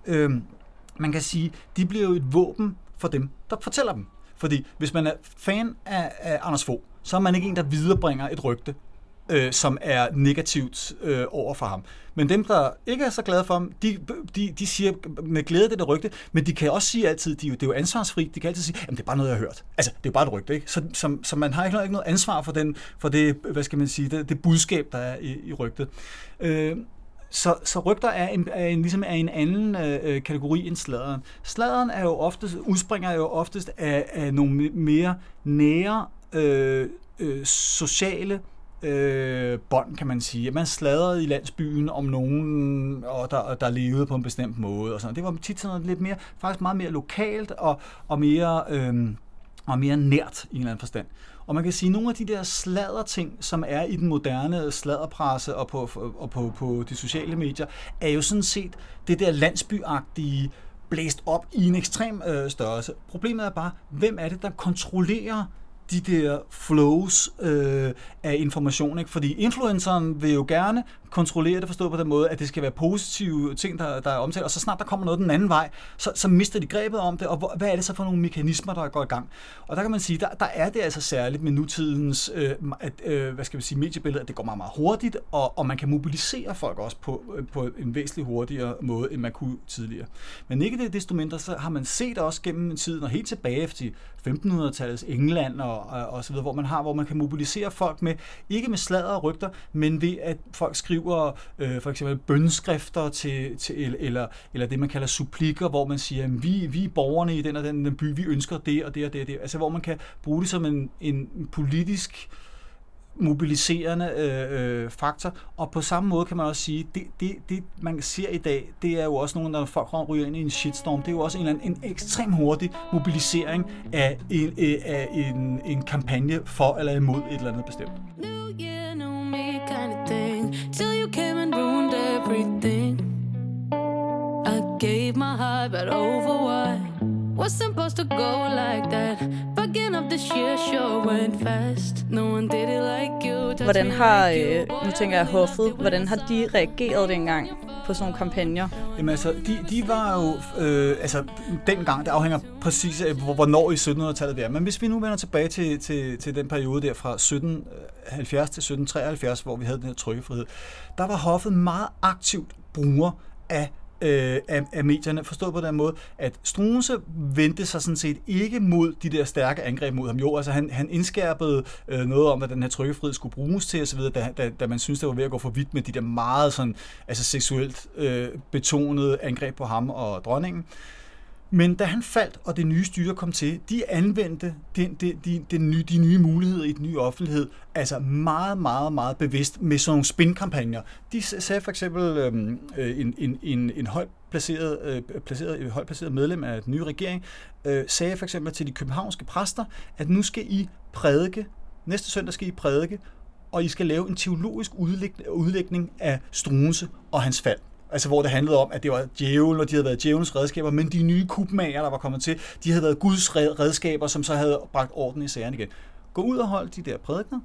øh, man kan sige, de bliver jo et våben for dem, der fortæller dem. Fordi hvis man er fan af, af Anders Fogh, så er man ikke en, der viderebringer et rygte øh, som er negativt øh, over for ham. Men dem, der ikke er så glade for ham, de, de, de siger med glæde det der rygte, men de kan også sige altid, de, det er jo ansvarsfri, de kan altid sige, at det er bare noget, jeg har hørt. Altså, det er jo bare et rygte, ikke? Så, så, så man har ikke, ikke noget ansvar for, den, for det, hvad skal man sige, det, det budskab, der er i, i rygtet. Øh, så, så rygter er en, er en, ligesom er en anden øh, kategori end sladeren. Sladeren er jo oftest, udspringer jo oftest af, af nogle mere nære øh, øh, sociale øh, Øh, bånd, kan man sige. Man sladrede i landsbyen om nogen, og der, der levede på en bestemt måde. Og sådan. Det var tit sådan lidt mere, faktisk meget mere lokalt og, og mere... Øh, og mere nært i en eller anden forstand. Og man kan sige, at nogle af de der sladder ting, som er i den moderne sladderpresse og på, og på, på de sociale medier, er jo sådan set det der landsbyagtige, blæst op i en ekstrem øh, størrelse. Problemet er bare, hvem er det, der kontrollerer de der flows øh, af information. Ikke? Fordi influenceren vil jo gerne kontrollere det forstået på den måde, at det skal være positive ting, der, der er omtalt, og så snart der kommer noget den anden vej, så, så mister de grebet om det, og hvor, hvad er det så for nogle mekanismer, der går i gang? Og der kan man sige, der, der er det altså særligt med nutidens øh, at, øh, hvad skal man sige, mediebillede, at det går meget, meget hurtigt, og, og man kan mobilisere folk også på, øh, på en væsentlig hurtigere måde, end man kunne tidligere. Men ikke det desto mindre, så har man set også gennem tiden, og helt tilbage til 1500-tallets England og, og, og så videre, hvor man har, hvor man kan mobilisere folk med, ikke med sladder og rygter, men ved at folk skriver øh, for eksempel bønskrifter til, til, eller, eller det, man kalder supplikker, hvor man siger, at vi, vi er borgerne i den og den, den by, vi ønsker det og det og det og det. Altså hvor man kan bruge det som en, en politisk øh, mobiliserende øh, øh, faktor. Og på samme måde kan man også sige, det, det, det man ser i dag, det er jo også nogle, når folk ryger ind i en shitstorm, det er jo også en, eller anden, en ekstrem hurtig mobilisering af en, øh, af en, en kampagne for eller imod et eller andet bestemt. New year, new me kind of thing, till you came and ruined everything. I gave my heart, but over what? Was supposed to go like that but up the sheer show went fast No one did it like you Hvordan har, øh, nu tænker jeg hoffet, hvordan har de reageret dengang på sådan nogle kampagner? Jamen altså, de, de var jo, øh, altså dengang, det afhænger præcis af, hvornår i 1700-tallet det er. Men hvis vi nu vender tilbage til, til, til den periode der fra 1770 til 1773, hvor vi havde den her trykkefrihed, der var hoffet meget aktivt bruger af øh, af, af medierne, forstået på den måde, at Struense vendte sig sådan set ikke mod de der stærke angreb mod ham. Jo, altså han, han indskærpede øh, noget om, hvad den her trykkefrihed skulle bruges til osv., da, da, da man synes det var ved at gå for vidt med de der meget sådan, altså seksuelt øh, betonede angreb på ham og dronningen. Men da han faldt, og det nye styre kom til, de anvendte den, de, de, de, nye, de nye muligheder i den nye offentlighed, altså meget, meget, meget bevidst med sådan nogle spinkampagner. De sagde for eksempel øhm, øh, en, en, en, en højt placeret, øh, placeret, højt placeret medlem af den nye regering, øh, sagde for eksempel til de københavnske præster, at nu skal I prædike, næste søndag skal I prædike, og I skal lave en teologisk udlægning af Struense og hans fald. Altså hvor det handlede om, at det var djævel, og de havde været djævelens redskaber, men de nye kubmager, der var kommet til, de havde været Guds redskaber, som så havde bragt orden i sagerne igen. Gå ud og hold de der prædikner,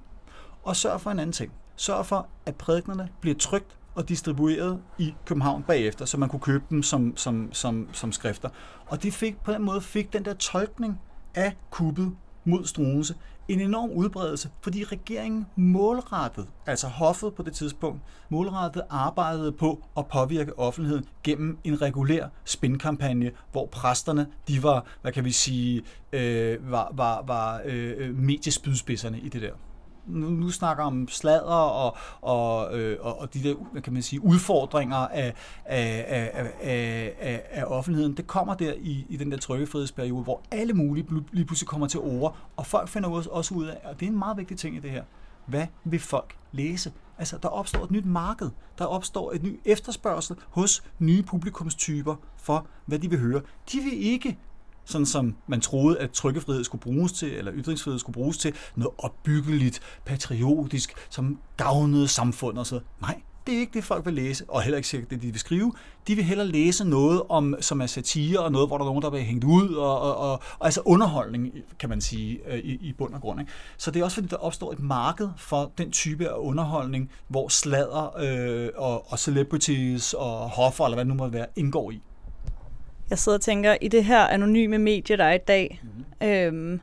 og sørg for en anden ting. Sørg for, at prædiknerne bliver trygt og distribueret i København bagefter, så man kunne købe dem som, som, som, som skrifter. Og de fik, på den måde fik den der tolkning af kuppet mod Struense en enorm udbredelse, fordi regeringen målrettet, altså hoffet på det tidspunkt, målrettet arbejdede på at påvirke offentligheden gennem en regulær spinkampagne, hvor præsterne, de var, hvad kan vi sige, øh, var, var, var øh, øh mediespydspidserne i det der nu, nu snakker om sladder og, og, øh, og, og de der, hvad kan man sige, udfordringer af, af, af, af, af, af offentligheden, det kommer der i, i den der trykkefrihedsperiode, hvor alle mulige lige pludselig kommer til ord, og folk finder også ud af, og det er en meget vigtig ting i det her, hvad vil folk læse? Altså, der opstår et nyt marked. Der opstår et ny efterspørgsel hos nye publikumstyper for, hvad de vil høre. De vil ikke sådan som man troede, at trykkefrihed skulle bruges til, eller ytringsfrihed skulle bruges til, noget opbyggeligt, patriotisk, som gavnede samfundet og så. Nej, det er ikke det, folk vil læse, og heller ikke sikkert det, de vil skrive. De vil hellere læse noget, om, som er satire, og noget, hvor der er nogen, der bliver hængt ud, og, og, og, og altså underholdning, kan man sige, øh, i, i bund og grund. Ikke? Så det er også, fordi der opstår et marked for den type af underholdning, hvor sladder øh, og, og celebrities og hoffer, eller hvad det nu må være, indgår i. Jeg sidder og tænker, i det her anonyme medie, der er i dag, mm-hmm. øhm,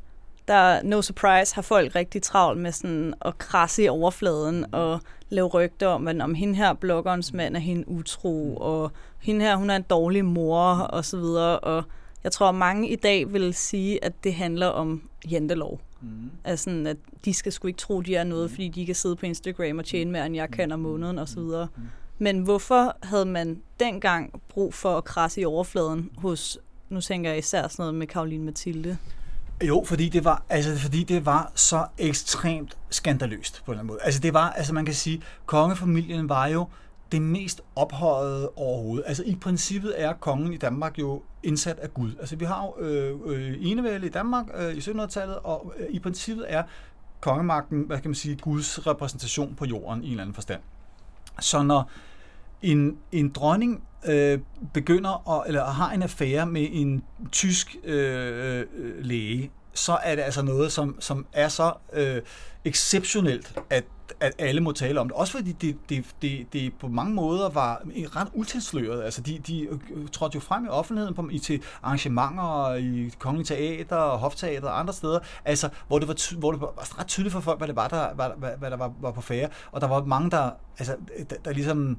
der no surprise har folk rigtig travlt med sådan at krasse i overfladen og lave rygter om, at om hende her bloggerens mand er hende utro, og hende her, hun er en dårlig mor, og så videre. Og jeg tror, mange i dag vil sige, at det handler om jantelov. Mm. Altså, at de skal sgu ikke tro, de er noget, fordi de kan sidde på Instagram og tjene mere, end jeg kan om måneden, og så videre. Mm. Men hvorfor havde man dengang brug for at krasse i overfladen hos, nu tænker jeg især sådan noget med Karoline Mathilde? Jo, fordi det var, altså, fordi det var så ekstremt skandaløst på en eller anden måde. Altså det var, altså man kan sige, kongefamilien var jo det mest ophøjede overhovedet. Altså i princippet er kongen i Danmark jo indsat af Gud. Altså vi har jo øh, øh, enevælde i Danmark øh, i 1700-tallet, og øh, i princippet er kongemagten, hvad kan man sige, Guds repræsentation på jorden i en eller anden forstand. Så når en, en dronning øh, begynder at, eller har en affære med en tysk øh, øh, læge, så er det altså noget, som, som er så øh, exceptionelt, at, at alle må tale om det. Også fordi det, det, det, det på mange måder var ret utilsløret. Altså de, de øh, trådte jo frem i offentligheden på, i, til arrangementer i Kongelige Teater og Hofteater og andre steder, altså, hvor, det var, hvor det var ret tydeligt for folk, hvad det var, der, hvad, hvad, hvad der var, var på færre. Og der var mange, der, altså, der, der ligesom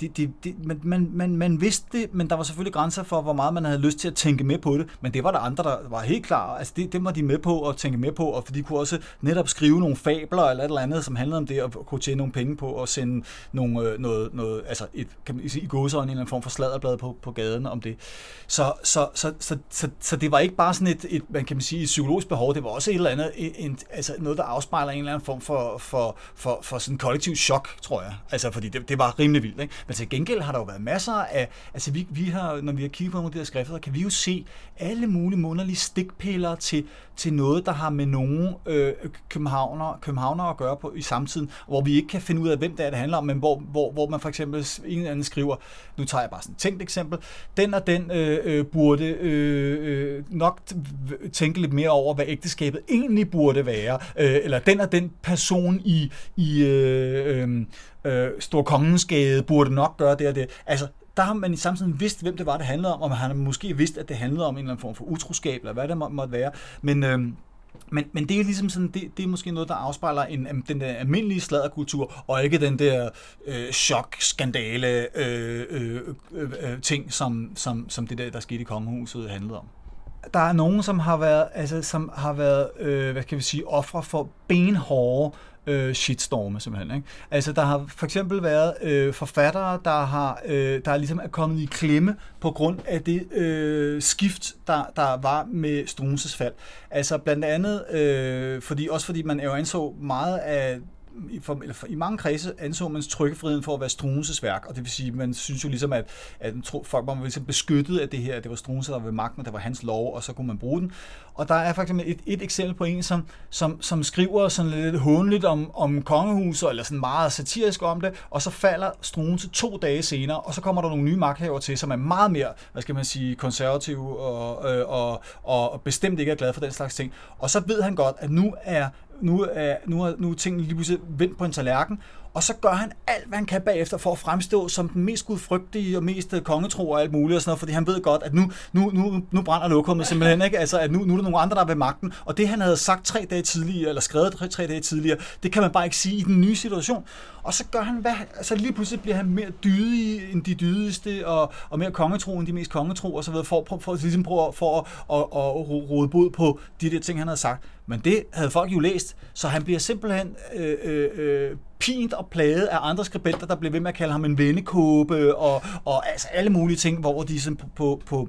det, det, det, man, man, man, man vidste det, men der var selvfølgelig grænser for, hvor meget man havde lyst til at tænke med på det. Men det var der andre, der var helt klar. Altså det, det var de med på at tænke med på, og for de kunne også netop skrive nogle fabler eller et eller andet, som handlede om det, og kunne tjene nogle penge på at sende nogle, øh, noget, noget, altså et, kan man sige, i gåseøjne en eller anden form for sladderblad på, på gaden om det. Så, så, så, så, så, så, det var ikke bare sådan et, et, man kan sige, et psykologisk behov, det var også et eller andet, en, altså noget, der afspejler en eller anden form for, for, for, for sådan kollektiv chok, tror jeg. Altså fordi det, det var rimelig vildt. Ikke? Altså, men til gengæld har der jo været masser af, altså vi, vi har, når vi har kigget på nogle af de her skrifter, kan vi jo se alle mulige månederlige stikpiller til, til noget, der har med nogle øh, københavner, københavner at gøre på i samtiden, hvor vi ikke kan finde ud af, hvem det er, det handler om, men hvor, hvor, hvor man for eksempel en eller anden skriver, nu tager jeg bare sådan et tænkt eksempel, den og den øh, øh, burde øh, øh, nok tænke lidt mere over, hvad ægteskabet egentlig burde være, øh, eller den og den person i, i øh, øh, øh, Storkongensgade burde nok gøre det og det. Altså, der har man i samtidig vidst, hvem det var, det handlede om, og man har måske vidst, at det handlede om en eller anden form for utroskab, eller hvad det må, måtte være. Men, øh, men, men det er ligesom sådan, det, det er måske noget, der afspejler en, den der almindelige sladderkultur, og ikke den der øh, chok-skandale øh, øh, øh, øh, ting, som, som, som det der, der skete i kongehuset, handlede om. Der er nogen, som har været, altså, som har været øh, hvad kan vi sige, ofre for benhårde øh, shitstorme simpelthen. Ikke? Altså der har for eksempel været øh, forfattere, der har øh, der ligesom er kommet i klemme på grund af det øh, skift, der, der var med Struenses fald. Altså blandt andet, øh, fordi, også fordi man jo anså meget af i, for, eller for, i mange kredse anså man trykkefriheden for at være Struenses værk, og det vil sige, man synes jo ligesom, at, at folk var ligesom beskyttet af det her, at det var Struense, der var ved magten, det var hans lov, og så kunne man bruge den. Og der er faktisk et, et eksempel på en, som, som, som skriver sådan lidt håndligt om, om kongehuset, eller sådan meget satirisk om det, og så falder Struense to dage senere, og så kommer der nogle nye magthavere til, som er meget mere, hvad skal man sige, konservative og, øh, og, og bestemt ikke er glad for den slags ting. Og så ved han godt, at nu er nu er, nu er, nu er tingene lige pludselig vendt på en tallerken, og så gør han alt, hvad han kan bagefter for at fremstå som den mest gudfrygtige og mest øh, kongetro og alt muligt og sådan noget, fordi han ved godt, at nu, nu, nu, nu brænder lokummet simpelthen, ikke? Altså, at nu, nu er der nogle andre, der er ved magten, og det han havde sagt tre dage tidligere, eller skrevet tre, tre dage tidligere, det kan man bare ikke sige i den nye situation. Og så gør han, hvad, altså lige pludselig bliver han mere dydig end de dydigste, og, og mere kongetro end de mest kongetro, og så videre, for, for, for, ligesom prøve for at, at, at, at rode bod på de der ting, han havde sagt. Men det havde folk jo læst, så han bliver simpelthen øh, øh, øh, pint og plaget af andre skribenter, der blev ved med at kalde ham en vennekåbe, og, og altså alle mulige ting, hvor de sådan på, på, på,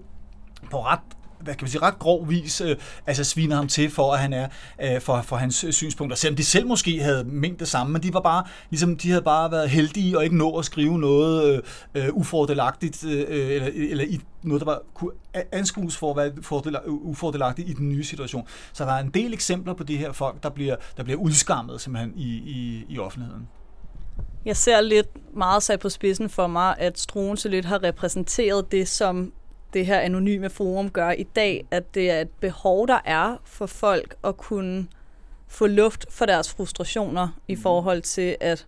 på ret hvad kan man sige, ret grov vis øh, altså sviner ham til for, at han er øh, for, for hans øh, synspunkter. Selvom de selv måske havde ment det samme, men de var bare, ligesom, de havde bare været heldige og ikke nå at skrive noget øh, øh ufordelagtigt, øh, eller, eller i noget, der var, kunne anskues for at være fordel, ufordelagtigt i den nye situation. Så der er en del eksempler på de her folk, der bliver, der bliver udskammet simpelthen i, i, i offentligheden. Jeg ser lidt meget sat på spidsen for mig, at Struense lidt har repræsenteret det, som det her anonyme forum gør i dag, at det er et behov, der er for folk at kunne få luft for deres frustrationer mm. i forhold til, at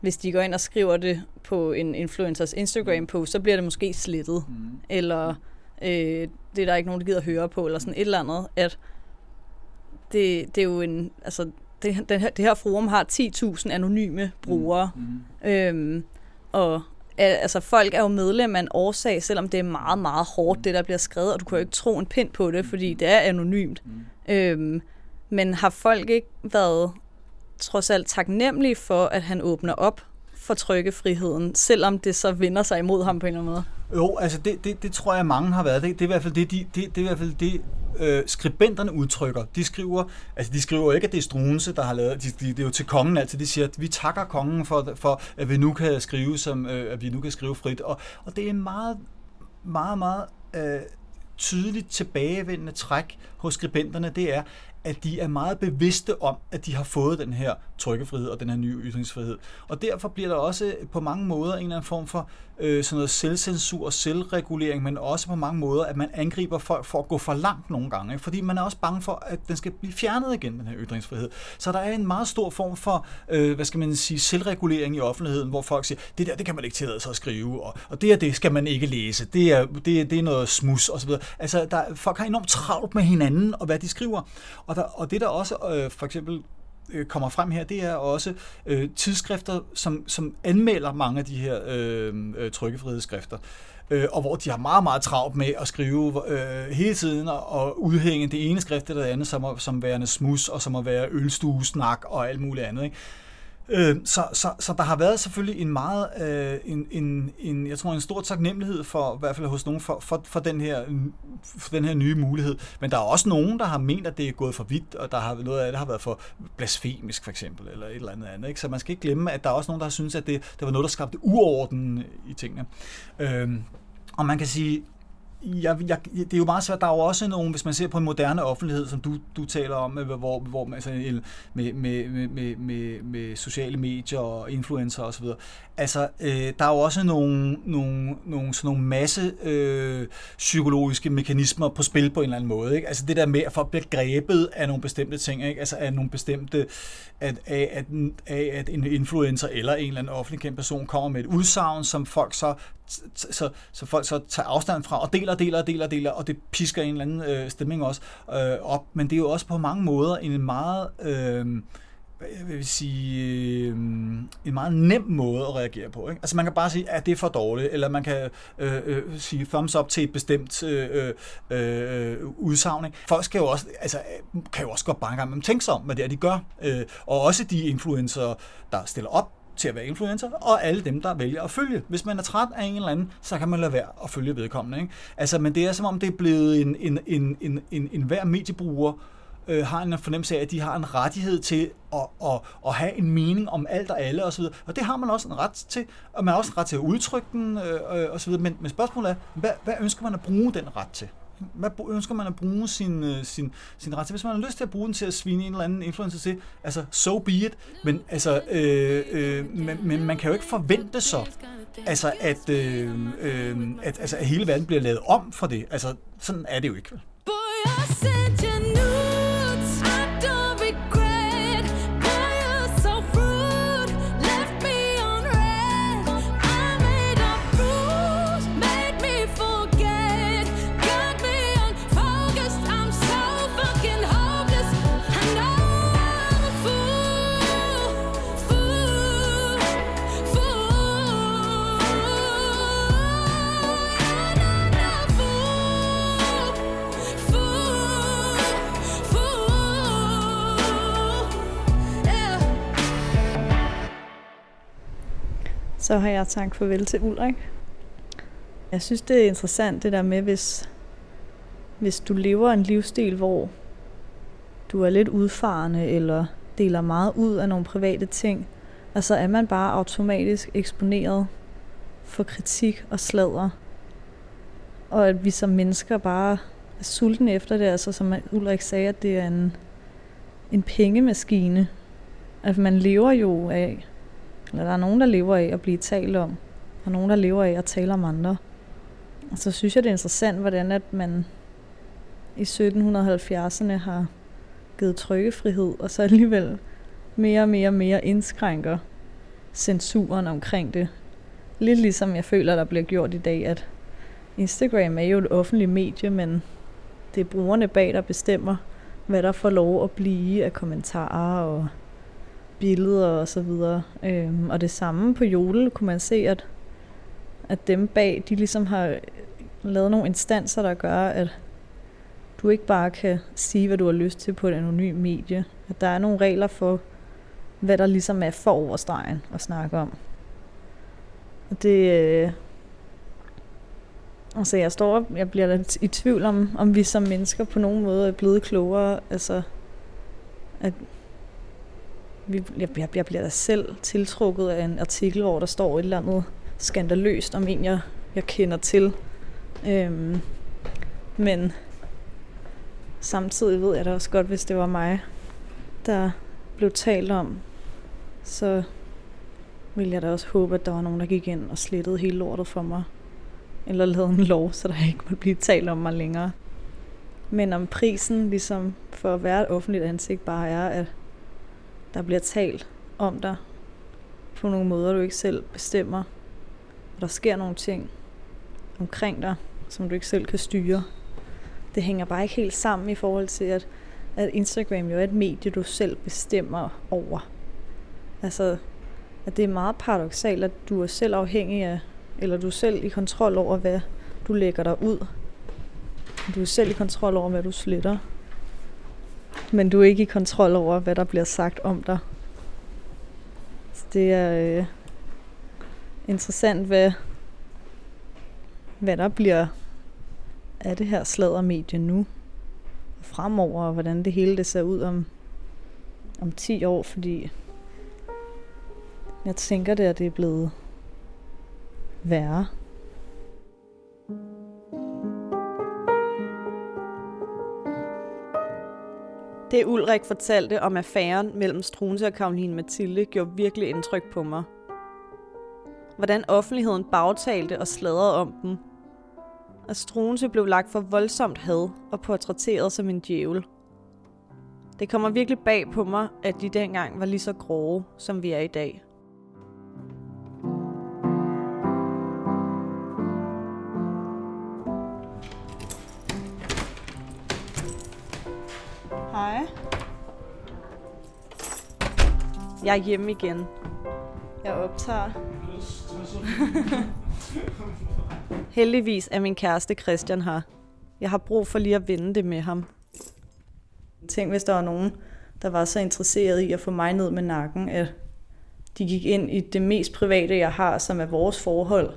hvis de går ind og skriver det på en influencers Instagram-post, så bliver det måske slettet, mm. eller øh, det er der ikke nogen, der gider høre på, eller sådan et eller andet, at det, det er jo en, altså det, den her, det her forum har 10.000 anonyme brugere, mm. Mm. Øhm, og altså folk er jo medlem af en årsag, selvom det er meget, meget hårdt, det der bliver skrevet, og du kan jo ikke tro en pind på det, fordi det er anonymt. Mm. Øhm, men har folk ikke været trods alt taknemmelige for, at han åbner op for trykkefriheden, selvom det så vender sig imod ham på en eller anden måde? Jo, altså det, det, det tror jeg, mange har været. Det, det er i hvert fald det, de, det, det, er i hvert fald det øh, skribenterne udtrykker. De skriver, altså de skriver ikke, at det er Strunse, der har lavet, de, de, det er jo til kongen altid, de siger, at vi takker kongen for, for at vi nu kan skrive, som, øh, at vi nu kan skrive frit. Og, og det er meget, meget, meget øh, tydeligt tilbagevendende træk hos skribenterne, det er, at de er meget bevidste om, at de har fået den her trykkefrihed og den her nye ytringsfrihed. Og derfor bliver der også på mange måder en eller anden form for øh, sådan noget selvcensur og selvregulering, men også på mange måder, at man angriber folk for at gå for langt nogle gange, fordi man er også bange for, at den skal blive fjernet igen, den her ytringsfrihed. Så der er en meget stor form for, øh, hvad skal man sige, selvregulering i offentligheden, hvor folk siger, det der, det kan man ikke tillade sig at skrive, og, og det her, det skal man ikke læse, det er, det, det er noget smus osv. Altså, der, folk har enormt travlt med hinanden og hvad de skriver. Og, der, og det der også øh, for eksempel øh, kommer frem her, det er også øh, tidsskrifter, som, som anmelder mange af de her øh, øh trykkefrihedsskrifter. Øh, og hvor de har meget, meget travlt med at skrive øh, hele tiden og, og udhænge det ene skrift eller det andet, som, som værende smus og som at være ølstuesnak og alt muligt andet. Ikke? Øh, så, så, så der har været selvfølgelig en meget, øh, en, en, en, jeg tror en stor taknemmelighed for, i hvert fald hos nogen, for, for, for, den her, for den her nye mulighed. Men der er også nogen, der har ment, at det er gået for vidt, og der har noget af det har været for blasfemisk for eksempel, eller et eller andet andet. Ikke? Så man skal ikke glemme, at der er også nogen, der har synes, at det, det var noget, der skabte uorden i tingene. Øh, og man kan sige, jeg, jeg, det er jo meget svært. Der er jo også nogle, hvis man ser på en moderne offentlighed, som du, du taler om, hvor, hvor man, altså, med, med, med, med, med sociale medier og influencer osv., altså, øh, der er jo også nogle, nogle, nogle, sådan nogle masse øh, psykologiske mekanismer på spil på en eller anden måde. Ikke? Altså det der med, at folk bliver grebet af nogle bestemte ting, ikke? altså af nogle bestemte, at, af, at, af, at en influencer eller en eller anden offentlig kendt person kommer med et udsagn, som folk så så, så folk så tager afstand fra og deler, deler, deler, deler, og det pisker en eller anden øh, stemning også øh, op. Men det er jo også på mange måder en meget, øh, jeg vil sige, øh, en meget nem måde at reagere på. Ikke? Altså man kan bare sige, at det er for dårligt, eller man kan øh, øh, sige thumbs up til et bestemt øh, øh, øh udsagn. Ikke? Folk skal jo også, altså, kan jo også godt bare en gang tænke sig om, hvad det er, de gør. Øh, og også de influencer, der stiller op til at være influencer, og alle dem, der vælger at følge. Hvis man er træt af en eller anden, så kan man lade være at følge vedkommende. Ikke? Altså, men det er som om, det er blevet en, en, en, en, en, en hver mediebruger, øh, øh, har en fornemmelse af, at de har en rettighed til at, at, at have en mening om alt og alle osv. Og det har man også en ret til, og man har også en ret til at udtrykke den øh, øh osv. Men, men spørgsmålet er, hvad, hvad ønsker man at bruge den ret til? Hvad ønsker man at bruge sin, øh, sin, sin ret til? Hvis man har lyst til at bruge den til at svine en eller anden influencer til, altså so be it, men, altså, øh, øh, men, men man kan jo ikke forvente så, altså, at, øh, øh, at, altså, at hele verden bliver lavet om for det. Altså, sådan er det jo ikke. Boy, Så har jeg sagt farvel til Ulrik. Jeg synes, det er interessant det der med, hvis, hvis du lever en livsstil, hvor du er lidt udfarende, eller deler meget ud af nogle private ting, og så er man bare automatisk eksponeret for kritik og sladder. Og at vi som mennesker bare er sultne efter det, altså som Ulrik sagde, at det er en, en pengemaskine. At man lever jo af, der er nogen, der lever af at blive talt om, og nogen, der lever af at tale om andre. Og så synes jeg, det er interessant, hvordan at man i 1770'erne har givet trykkefrihed, og så alligevel mere og mere og mere indskrænker censuren omkring det. Lidt ligesom jeg føler, der bliver gjort i dag, at Instagram er jo et offentligt medie, men det er brugerne bag, der bestemmer, hvad der får lov at blive af kommentarer og billeder og så videre. Øhm, og det samme på Jodel kunne man se, at, at dem bag, de ligesom har lavet nogle instanser, der gør, at du ikke bare kan sige, hvad du har lyst til på et anonymt medie. At der er nogle regler for, hvad der ligesom er for overstregen at snakke om. Og det... Øh, altså jeg står jeg bliver lidt i tvivl om, om vi som mennesker på nogen måde er blevet klogere. Altså, at vi, jeg, jeg, bliver da selv tiltrukket af en artikel, hvor der står et eller andet skandaløst om en, jeg, jeg kender til. Øhm, men samtidig ved jeg da også godt, hvis det var mig, der blev talt om, så ville jeg da også håbe, at der var nogen, der gik ind og slettede hele lortet for mig. Eller lavede en lov, så der ikke måtte blive talt om mig længere. Men om prisen ligesom for at være et offentligt ansigt bare er, at der bliver talt om dig på nogle måder, du ikke selv bestemmer. Og der sker nogle ting omkring dig, som du ikke selv kan styre. Det hænger bare ikke helt sammen i forhold til, at, at Instagram jo er et medie, du selv bestemmer over. Altså, at det er meget paradoxalt, at du er selv afhængig af, eller du er selv i kontrol over, hvad du lægger dig ud. Du er selv i kontrol over, hvad du sletter. Men du er ikke i kontrol over, hvad der bliver sagt om dig. Så det er øh, interessant, hvad, hvad der bliver af det her sladdermedie nu og fremover, og hvordan det hele det ser ud om, om 10 år, fordi jeg tænker det, at det er blevet værre. Det Ulrik fortalte om affæren mellem Strunse og Karoline Mathilde gjorde virkelig indtryk på mig. Hvordan offentligheden bagtalte og sladrede om dem. At Strunse blev lagt for voldsomt had og portrætteret som en djævel. Det kommer virkelig bag på mig, at de dengang var lige så grove, som vi er i dag. Jeg er hjemme igen. Jeg optager. Heldigvis er min kæreste Christian her. Jeg har brug for lige at vende det med ham. Tænk, hvis der var nogen, der var så interesseret i at få mig ned med nakken, at de gik ind i det mest private, jeg har, som er vores forhold,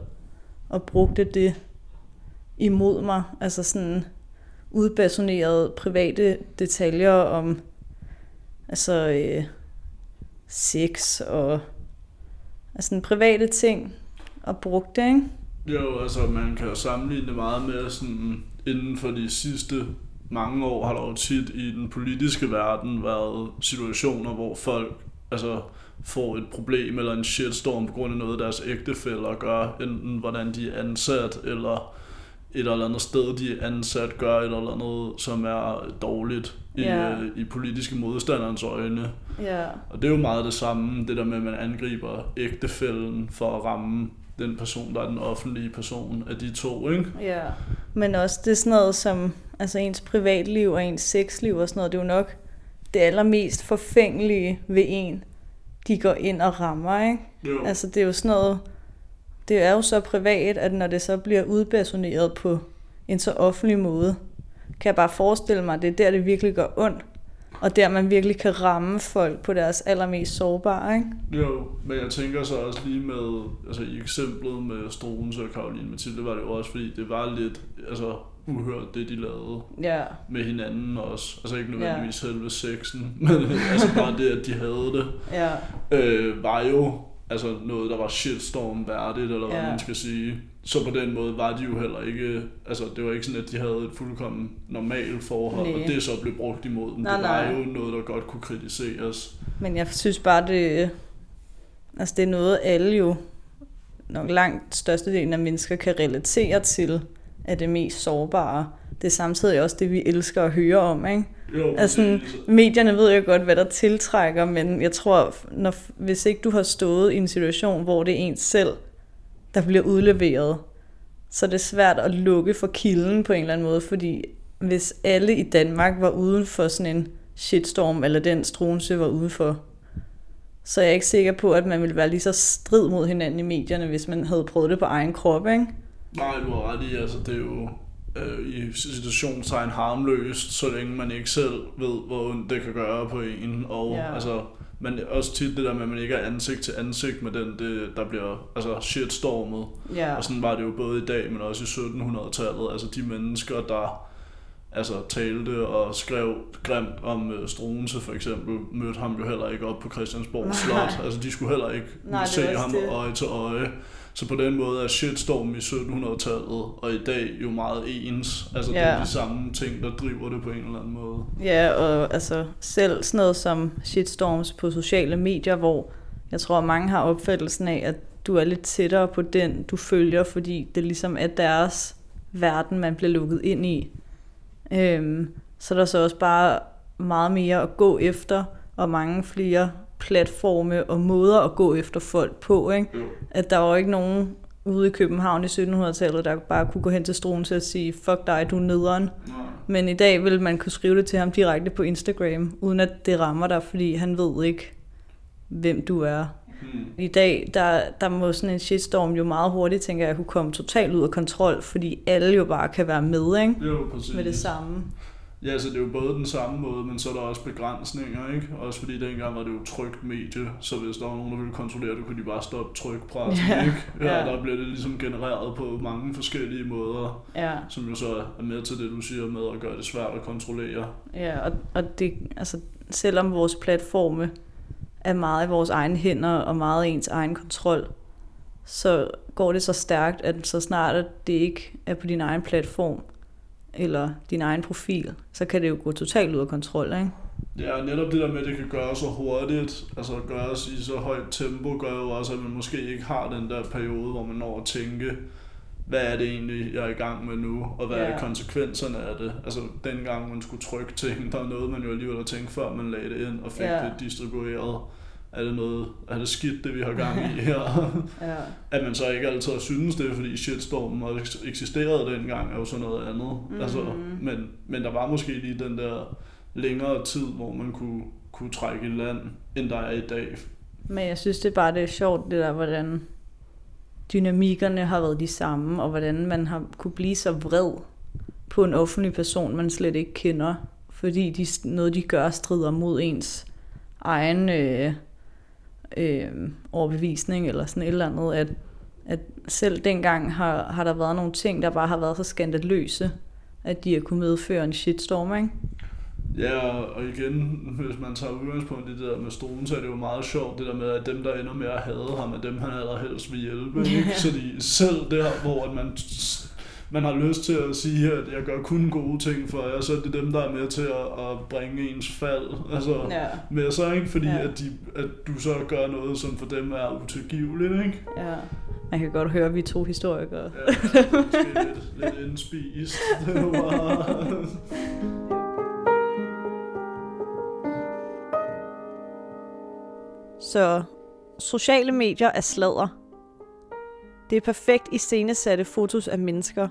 og brugte det imod mig. Altså sådan udbasonerede private detaljer om altså øh, sex og altså en private ting og brugt det, ikke? Jo, altså man kan jo sammenligne det meget med sådan inden for de sidste mange år har der jo tit i den politiske verden været situationer, hvor folk altså, får et problem eller en shitstorm på grund af noget, deres ægtefælder gør, enten hvordan de er ansat, eller et eller andet sted, de er ansat, gør et eller andet, som er dårligt i, Ja. øh, i politiske modstanderens øjne. Ja. Og det er jo meget det samme, det der med, at man angriber ægtefælden for at ramme den person, der er den offentlige person af de to, ikke? Ja. Men også det er sådan noget som altså ens privatliv og ens sexliv og sådan noget, det er jo nok det allermest forfængelige ved en, de går ind og rammer, ikke? Jo. Altså det er jo sådan noget, det er jo så privat, at når det så bliver udbasoneret på en så offentlig måde, kan jeg bare forestille mig, at det er der, det virkelig gør ondt. Og der man virkelig kan ramme folk på deres allermest sårbare, ikke? Jo, men jeg tænker så også lige med, altså i eksemplet med Struens og Karoline Mathilde, var det jo også fordi, det var lidt, altså uhørt, det de lavede Ja. med hinanden også. Altså ikke nødvendigvis ja. selve sexen, men altså bare det, at de havde det, Ja. øh, var jo altså noget, der var shitstorm værdigt, eller hvad Ja. man skal sige. Så på den måde var de jo heller ikke, altså det var ikke sådan, at de havde et fuldkommen normalt forhold, Nej. og det så blev brugt imod dem. Nej, det var nej. jo noget, der godt kunne kritiseres. Men jeg synes bare, det, altså det er noget, alle jo, nok langt størstedelen af mennesker kan relatere til, er det mest sårbare. Det er samtidig også det, vi elsker at høre om, ikke? Jo, Altså, sådan, medierne ved jo godt, hvad der tiltrækker, men jeg tror, når, hvis ikke du har stået i en situation, hvor det er ens selv, der bliver udleveret, så er det svært at lukke for kilden på en eller anden måde, fordi hvis alle i Danmark var uden for sådan en shitstorm, eller den Struense var ude for, så er jeg ikke sikker på, at man ville være lige så strid mod hinanden i medierne, hvis man havde prøvet det på egen krop, ikke? Nej, du har ret i, altså det er jo øh, i situationstegn harmløst, så længe man ikke selv ved, hvor ondt det kan gøre på en. Og Ja. altså, men også tit det der med, at man ikke er ansigt til ansigt med den, det, der bliver altså shitstormet. Ja. Og sådan var det jo både i dag, men også i 1700-tallet. Altså de mennesker, der altså, talte og skrev grimt om øh, Struense for eksempel, mødte ham jo heller ikke op på Christiansborg Nej. Slot. Altså de skulle heller ikke Nej, se ham det. øje til øje. Så på den måde er shitstorm i 1700-tallet og i dag jo meget ens. Altså det Ja. er de samme ting, der driver det på en eller anden måde. Ja, og altså selv sådan noget som shitstorms på sociale medier, hvor jeg tror, mange har opfattelsen af, at du er lidt tættere på den, du følger, fordi det ligesom er deres verden, man bliver lukket ind i. Øhm, så er der så også bare meget mere at gå efter, og mange flere platforme og måder at gå efter folk på. Ikke? At der var ikke nogen ude i København i 1700-tallet, der bare kunne gå hen til Struens og sige, fuck dig, du er nederen. Nej. Men i dag vil man kunne skrive det til ham direkte på Instagram, uden at det rammer dig, fordi han ved ikke, hvem du er. Hmm. I dag, der, der må sådan en shitstorm jo meget hurtigt, tænker jeg, kunne komme totalt ud af kontrol, fordi alle jo bare kan være med, ikke? Jo, præcis. Med det samme. Ja, så det er jo både den samme måde, men så er der også begrænsninger, ikke? Også fordi dengang var det jo trygt medie, så hvis der var nogen, der ville kontrollere det, kunne de bare stoppe trykpressen, Ja, ikke? Ja, ja. der bliver det ligesom genereret på mange forskellige måder, Ja, som jo så er med til det, du siger med at gøre det svært at kontrollere. ja og, og det, altså, selvom vores platforme er meget i vores egne hænder og meget i ens egen kontrol, så går det så stærkt, at så snart at det ikke er på din egen platform, eller din egen profil, så kan det jo gå totalt ud af kontrol, ikke? Ja, netop det der med, at det kan gøres så hurtigt, altså gøres i så højt tempo, gør jo også, at man måske ikke har den der periode, hvor man når at tænke, hvad er det egentlig, jeg er i gang med nu, og hvad Ja. er konsekvenserne af det? Altså, dengang man skulle trykke ting, der er noget, man jo alligevel har tænkt, før man lagde det ind og fik Ja. det distribueret. Er det noget, er det skidt, det vi har gang i her? Ja. at man så ikke altid har synes det, fordi shitstormen også eksisterede dengang, er jo så noget andet. Mhm. Mm. Altså, men, men der var måske lige den der længere tid, hvor man kunne, kunne trække i land, end der er i dag. Men jeg synes det er bare, det er sjovt, det der, hvordan dynamikkerne har været de samme, og hvordan man har kunne blive så vred på en offentlig person, man slet ikke kender, fordi de, noget, de gør, strider mod ens egen øh, øh, overbevisning, eller sådan et eller andet, at, at selv dengang har, har der været nogle ting, der bare har været så skandaløse, at de har kunne medføre en shitstorm, ikke? Ja, og igen, hvis man tager udgangspunkt i det der med stolen, så er det jo meget sjovt, det der med, at dem, der ender med at hade ham, er dem, han allerhelst vil hjælpe. Ikke? Så de, selv der, hvor at man, man har lyst til at sige, at jeg gør kun gode ting for jer, så er det dem, der er med til at, at bringe ens fald altså, Ja. med sig, ikke? fordi Ja. at, de, at du så gør noget, som for dem er utilgiveligt. Ikke? Ja. Man kan godt høre, at vi er to historikere. Ja, måske lidt, lidt indspist. Det var Så sociale medier er sladder. Det er perfekt iscenesatte fotos af mennesker.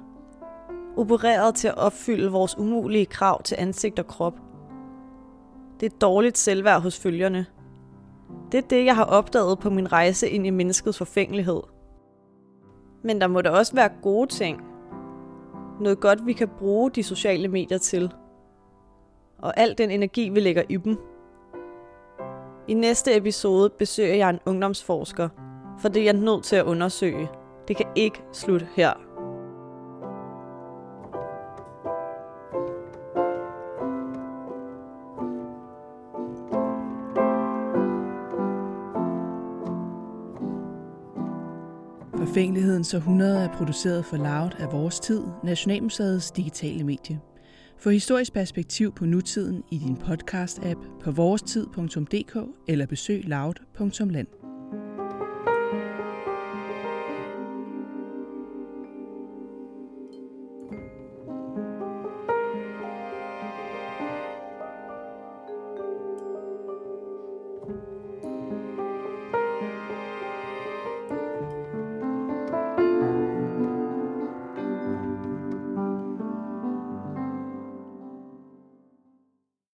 Opereret til at opfylde vores umulige krav til ansigt og krop. Det er dårligt selvværd hos følgerne. Det er det, jeg har opdaget på min rejse ind i menneskets forfængelighed. Men der må da også være gode ting. Noget godt, vi kan bruge de sociale medier til. og al den energi, vi lægger i dem. I næste episode besøger jeg en ungdomsforsker, for det er jeg nødt til at undersøge. Det kan ikke slutte her. Forfængelighedens århundrede er produceret for Loud af Vores Tid, Nationalmuseets digitale medie. Få historisk perspektiv på nutiden i din podcast-app på vorestid.dk eller besøg loud.land.